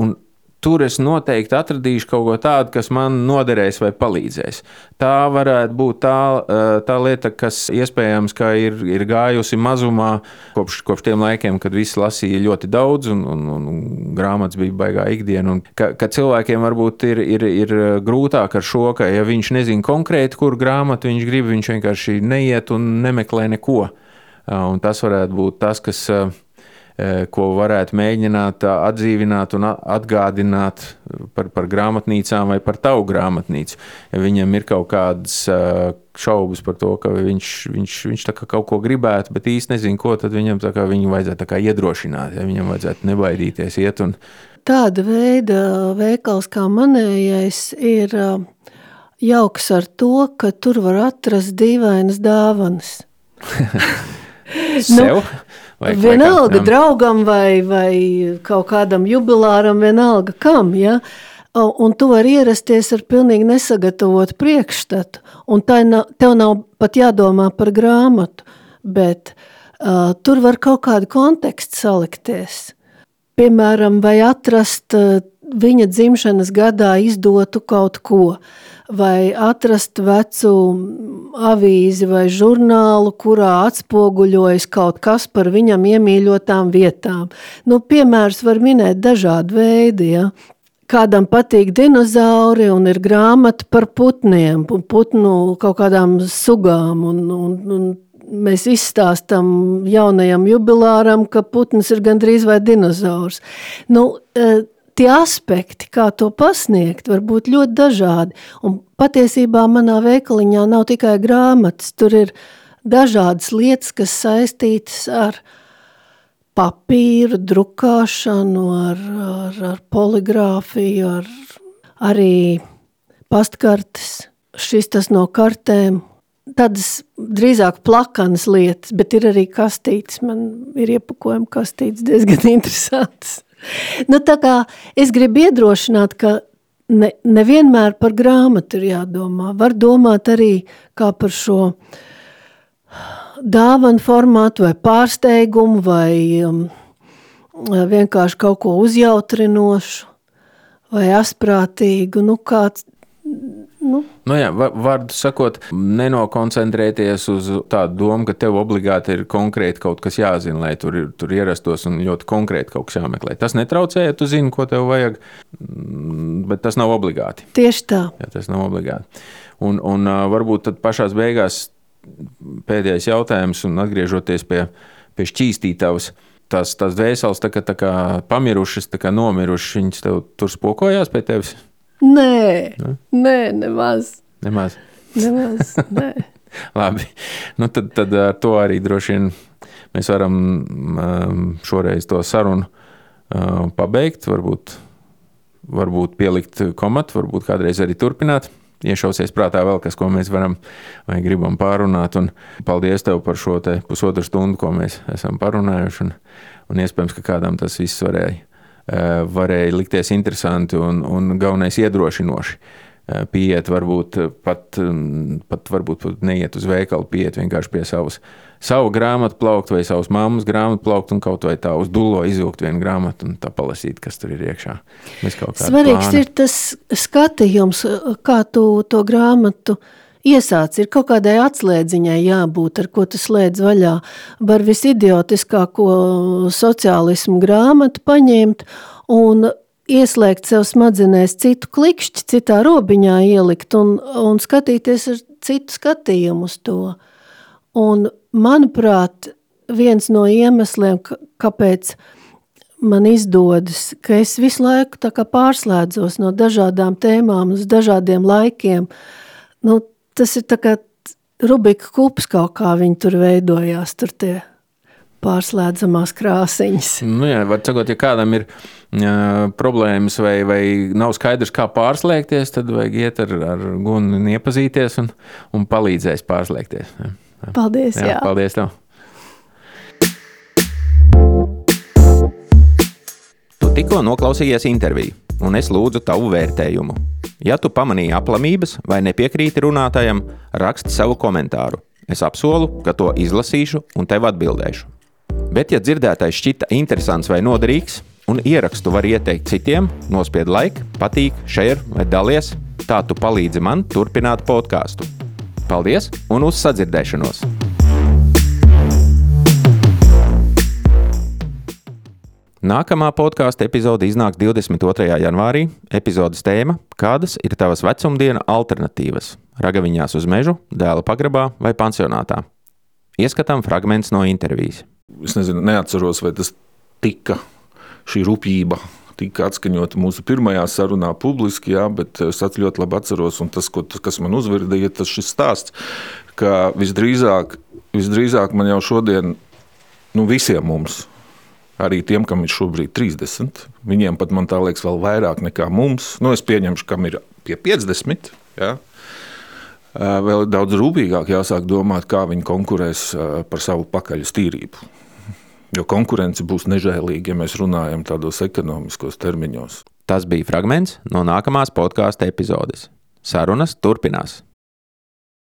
Speaker 1: un tur es noteikti atradīšu kaut ko tādu, kas man noderēs vai palīdzēs. Tā varētu būt tā, eh, tā lieta, kas iespējams ir, ir gājusi mazumā kopš, kopš tiem laikiem, kad visi lasīja ļoti daudz un, un, un, grāmatas bija baigā ikdiena. Ka, ka cilvēkiem varbūt ir, ir, ir grūtāk ar šo, ka ja viņš nezina konkrēti, kur grāmatu viņš grib, viņš vienkārši neiet un nemeklē neko. Eh, un tas varētu būt tas, kas Eh, ko varētu mēģināt eh, atdzīvināt un atgādināt par, par grāmatnīcām vai par tavu grāmatnīcu. Ja viņam ir kaut kādas eh, šaubas par to, ka viņš, viņš, viņš kaut ko gribētu, bet īsti nezina, ko, tad viņam viņu vajadzētu iedrošināt. Ja viņam vajadzētu nebaidīties iet. Un...
Speaker 2: Tāda veida veikals kā manējais ir jauks ar to, ka tur var atrast dīvainas dāvanas.
Speaker 1: Sev? Nu,
Speaker 2: Vai, vienalga vai draugam vai, vai kaut kādam jubilāram, vienalga kam. Ja? Un tu vari ierasties ar pilnīgi nesagatavotu priekšstatu. Un nav, tev nav pat jādomā par grāmatu, bet uh, tur var kaut kādu kontekstu salikties. piemēram, vai atrast viņa dzimšanas gadā izdotu kaut ko, vai atrast vecu avīzi vai žurnālu, kurā atspoguļojas kaut kas par viņam iemīļotām vietām. Nu, piemērs var minēt dažādi veidi, ja? Kādam patīk dinozauri un ir grāmata par putniem, putnu kaut kādām sugām un, un, un mēs izstāstam jaunajam jubilāram, ka putns ir gandrīz vai dinozaurs. Nu, e, tie aspekti, kā to pasniegt, var būt ļoti dažādi. Un patiesībā manā veikaliņā nav tikai grāmatas, tur ir dažādas lietas, kas saistītas ar papīru, drukāšanu, ar, ar, ar poligrāfiju, ar arī pastkartes, šis tas no kartēm, tādas drīzāk plakanas lietas, bet ir arī kastītes. Man ir iepakojuma kastītes diezgan interesantas. Nu, es gribu iedrošināt, ka ne, nevienmēr par grāmatu ir jādomā. Var domāt arī kā par šo dāvanu formātu, vai pārsteigumu, vai um, vienkārši kaut ko uzjautrinošu, vai asprātīgu. Nu, kāds,
Speaker 1: Nu. Nu jā, vārdu sakot, nenokoncentrēties uz tādu domu, ka tev obligāti ir konkrēti kaut kas jāzina, lai tur, tur ierastos un ļoti konkrēti kaut kas jāmeklē. Tas netraucē, ja tu zini, ko tev vajag, mm, bet tas nav obligāti.
Speaker 2: Tieši tā.
Speaker 1: Jā, tas nav obligāti. Un, un varbūt tad pašās beigās pēdējais jautājums, un atgriežoties pie, pie šķīstītavas. Tās, tās dvēseles tā kā, tā kā pamirušas, tā kā nomirušas, viņas tev tur spokojās pie tevis.
Speaker 2: Nē, ne? nē nemaz.
Speaker 1: Nemaz.
Speaker 2: nemaz nē.
Speaker 1: Labi, nu tad, tad ar to arī droši vien mēs varam um, šoreiz to sarunu uh, pabeigt. Varbūt, varbūt pielikt komatu, varbūt kādreiz arī turpināt. Iešausies prātā vēl kas, ko mēs varam vai gribam pārunāt. Un paldies tev par šo pusotru stundu, ko mēs esam parunājuši. Un, un iespējams, ka kādam tas viss varēja Eh, varēja likties interesanti un, un galvenais iedrošinoši. Eh, pieiet, varbūt pat, mm, pat varbūt neiet uz veikalu, pieiet vienkārši pie savas, savu grāmatu plaukt vai savas mammas grāmatu plaukt un kaut vai tā uz dulo izvilkt vienu grāmatu un tā palasīt, kas tur ir iekšā.
Speaker 2: Svarīgs plāna. ir tas skatījums, kā tu to grāmatu iesāc, ir kaut kādai atslēdziņai jābūt, ar ko tu slēdz vaļā. Var visidiotiskāko sociālismu grāmatu paņemt un ieslēgt sev smadzenēs citu klikšķi, citā robiņā ielikt un, un skatīties ar citu skatījumu uz to. Un, manuprāt, viens no iemesliem, kāpēc man izdodas, ka es visu laiku pārslēdzos no dažādām tēmām uz dažādiem laikiem, nu, tas ir tā kā Rubika kups kaut kā viņi tur veidojās, tur tie pārslēdzamās krāsiņas.
Speaker 1: Nu jā, var sakot, ja kādam ir uh, problēmas vai, vai nav skaidrs, kā pārslēgties, tad vajag iet ar, ar gunu un iepazīties un, un palīdzēs pārslēgties. Jā.
Speaker 2: Paldies, jā. jā.
Speaker 1: Paldies tev. Tu tikko noklausījies interviju, un es lūdzu tavu vērtējumu. Ja tu pamanīji aplamības vai nepiekrīti runātājam, raksti savu komentāru. Es apsolu, ka to izlasīšu un tev atbildēšu. Bet, ja dzirdētais šķita interesants vai noderīgs, un ierakstu var ieteikt citiem, nospied like, patīk, share vai dalies, tā tu palīdzi man turpināt podkāstu. Paldies un uz sadzirdēšanos! Nākamā podkāstu epizode iznāks 22. janvārī. Epizodes tēma - kādas ir tavas vecumdienu alternatīvas? Ragaviņās uz mežu, dēla pagrabā vai pansionātā? Ieskatām fragments no intervijas.
Speaker 3: Es nezinu, neatceros, vai tas tika šī rūpība. Tika atskaņota mūsu pirmajā sarunā publiski, jā, bet es ļoti labi atceros, un tas, ko, kas man uzvirdīja, tas šis stāsts, ka visdrīzāk, visdrīzāk man jau šodien, nu visiem mums, arī tiem, kam ir šobrīd 30. Viņiem pat man tā liekas, vēl vairāk nekā mums. Nu, es pieņemšu, kam ir pie 50. Ja? Vēl daudz rūpīgāk jāsāk domāt, kā viņi konkurēs par savu pakaļas tīrību. Jo konkurence būs nežēlīga, ja mēs runājam tādos ekonomiskos termiņos.
Speaker 1: Tas bija fragments no nākamās podkāstu epizodes. Sarunas turpinās.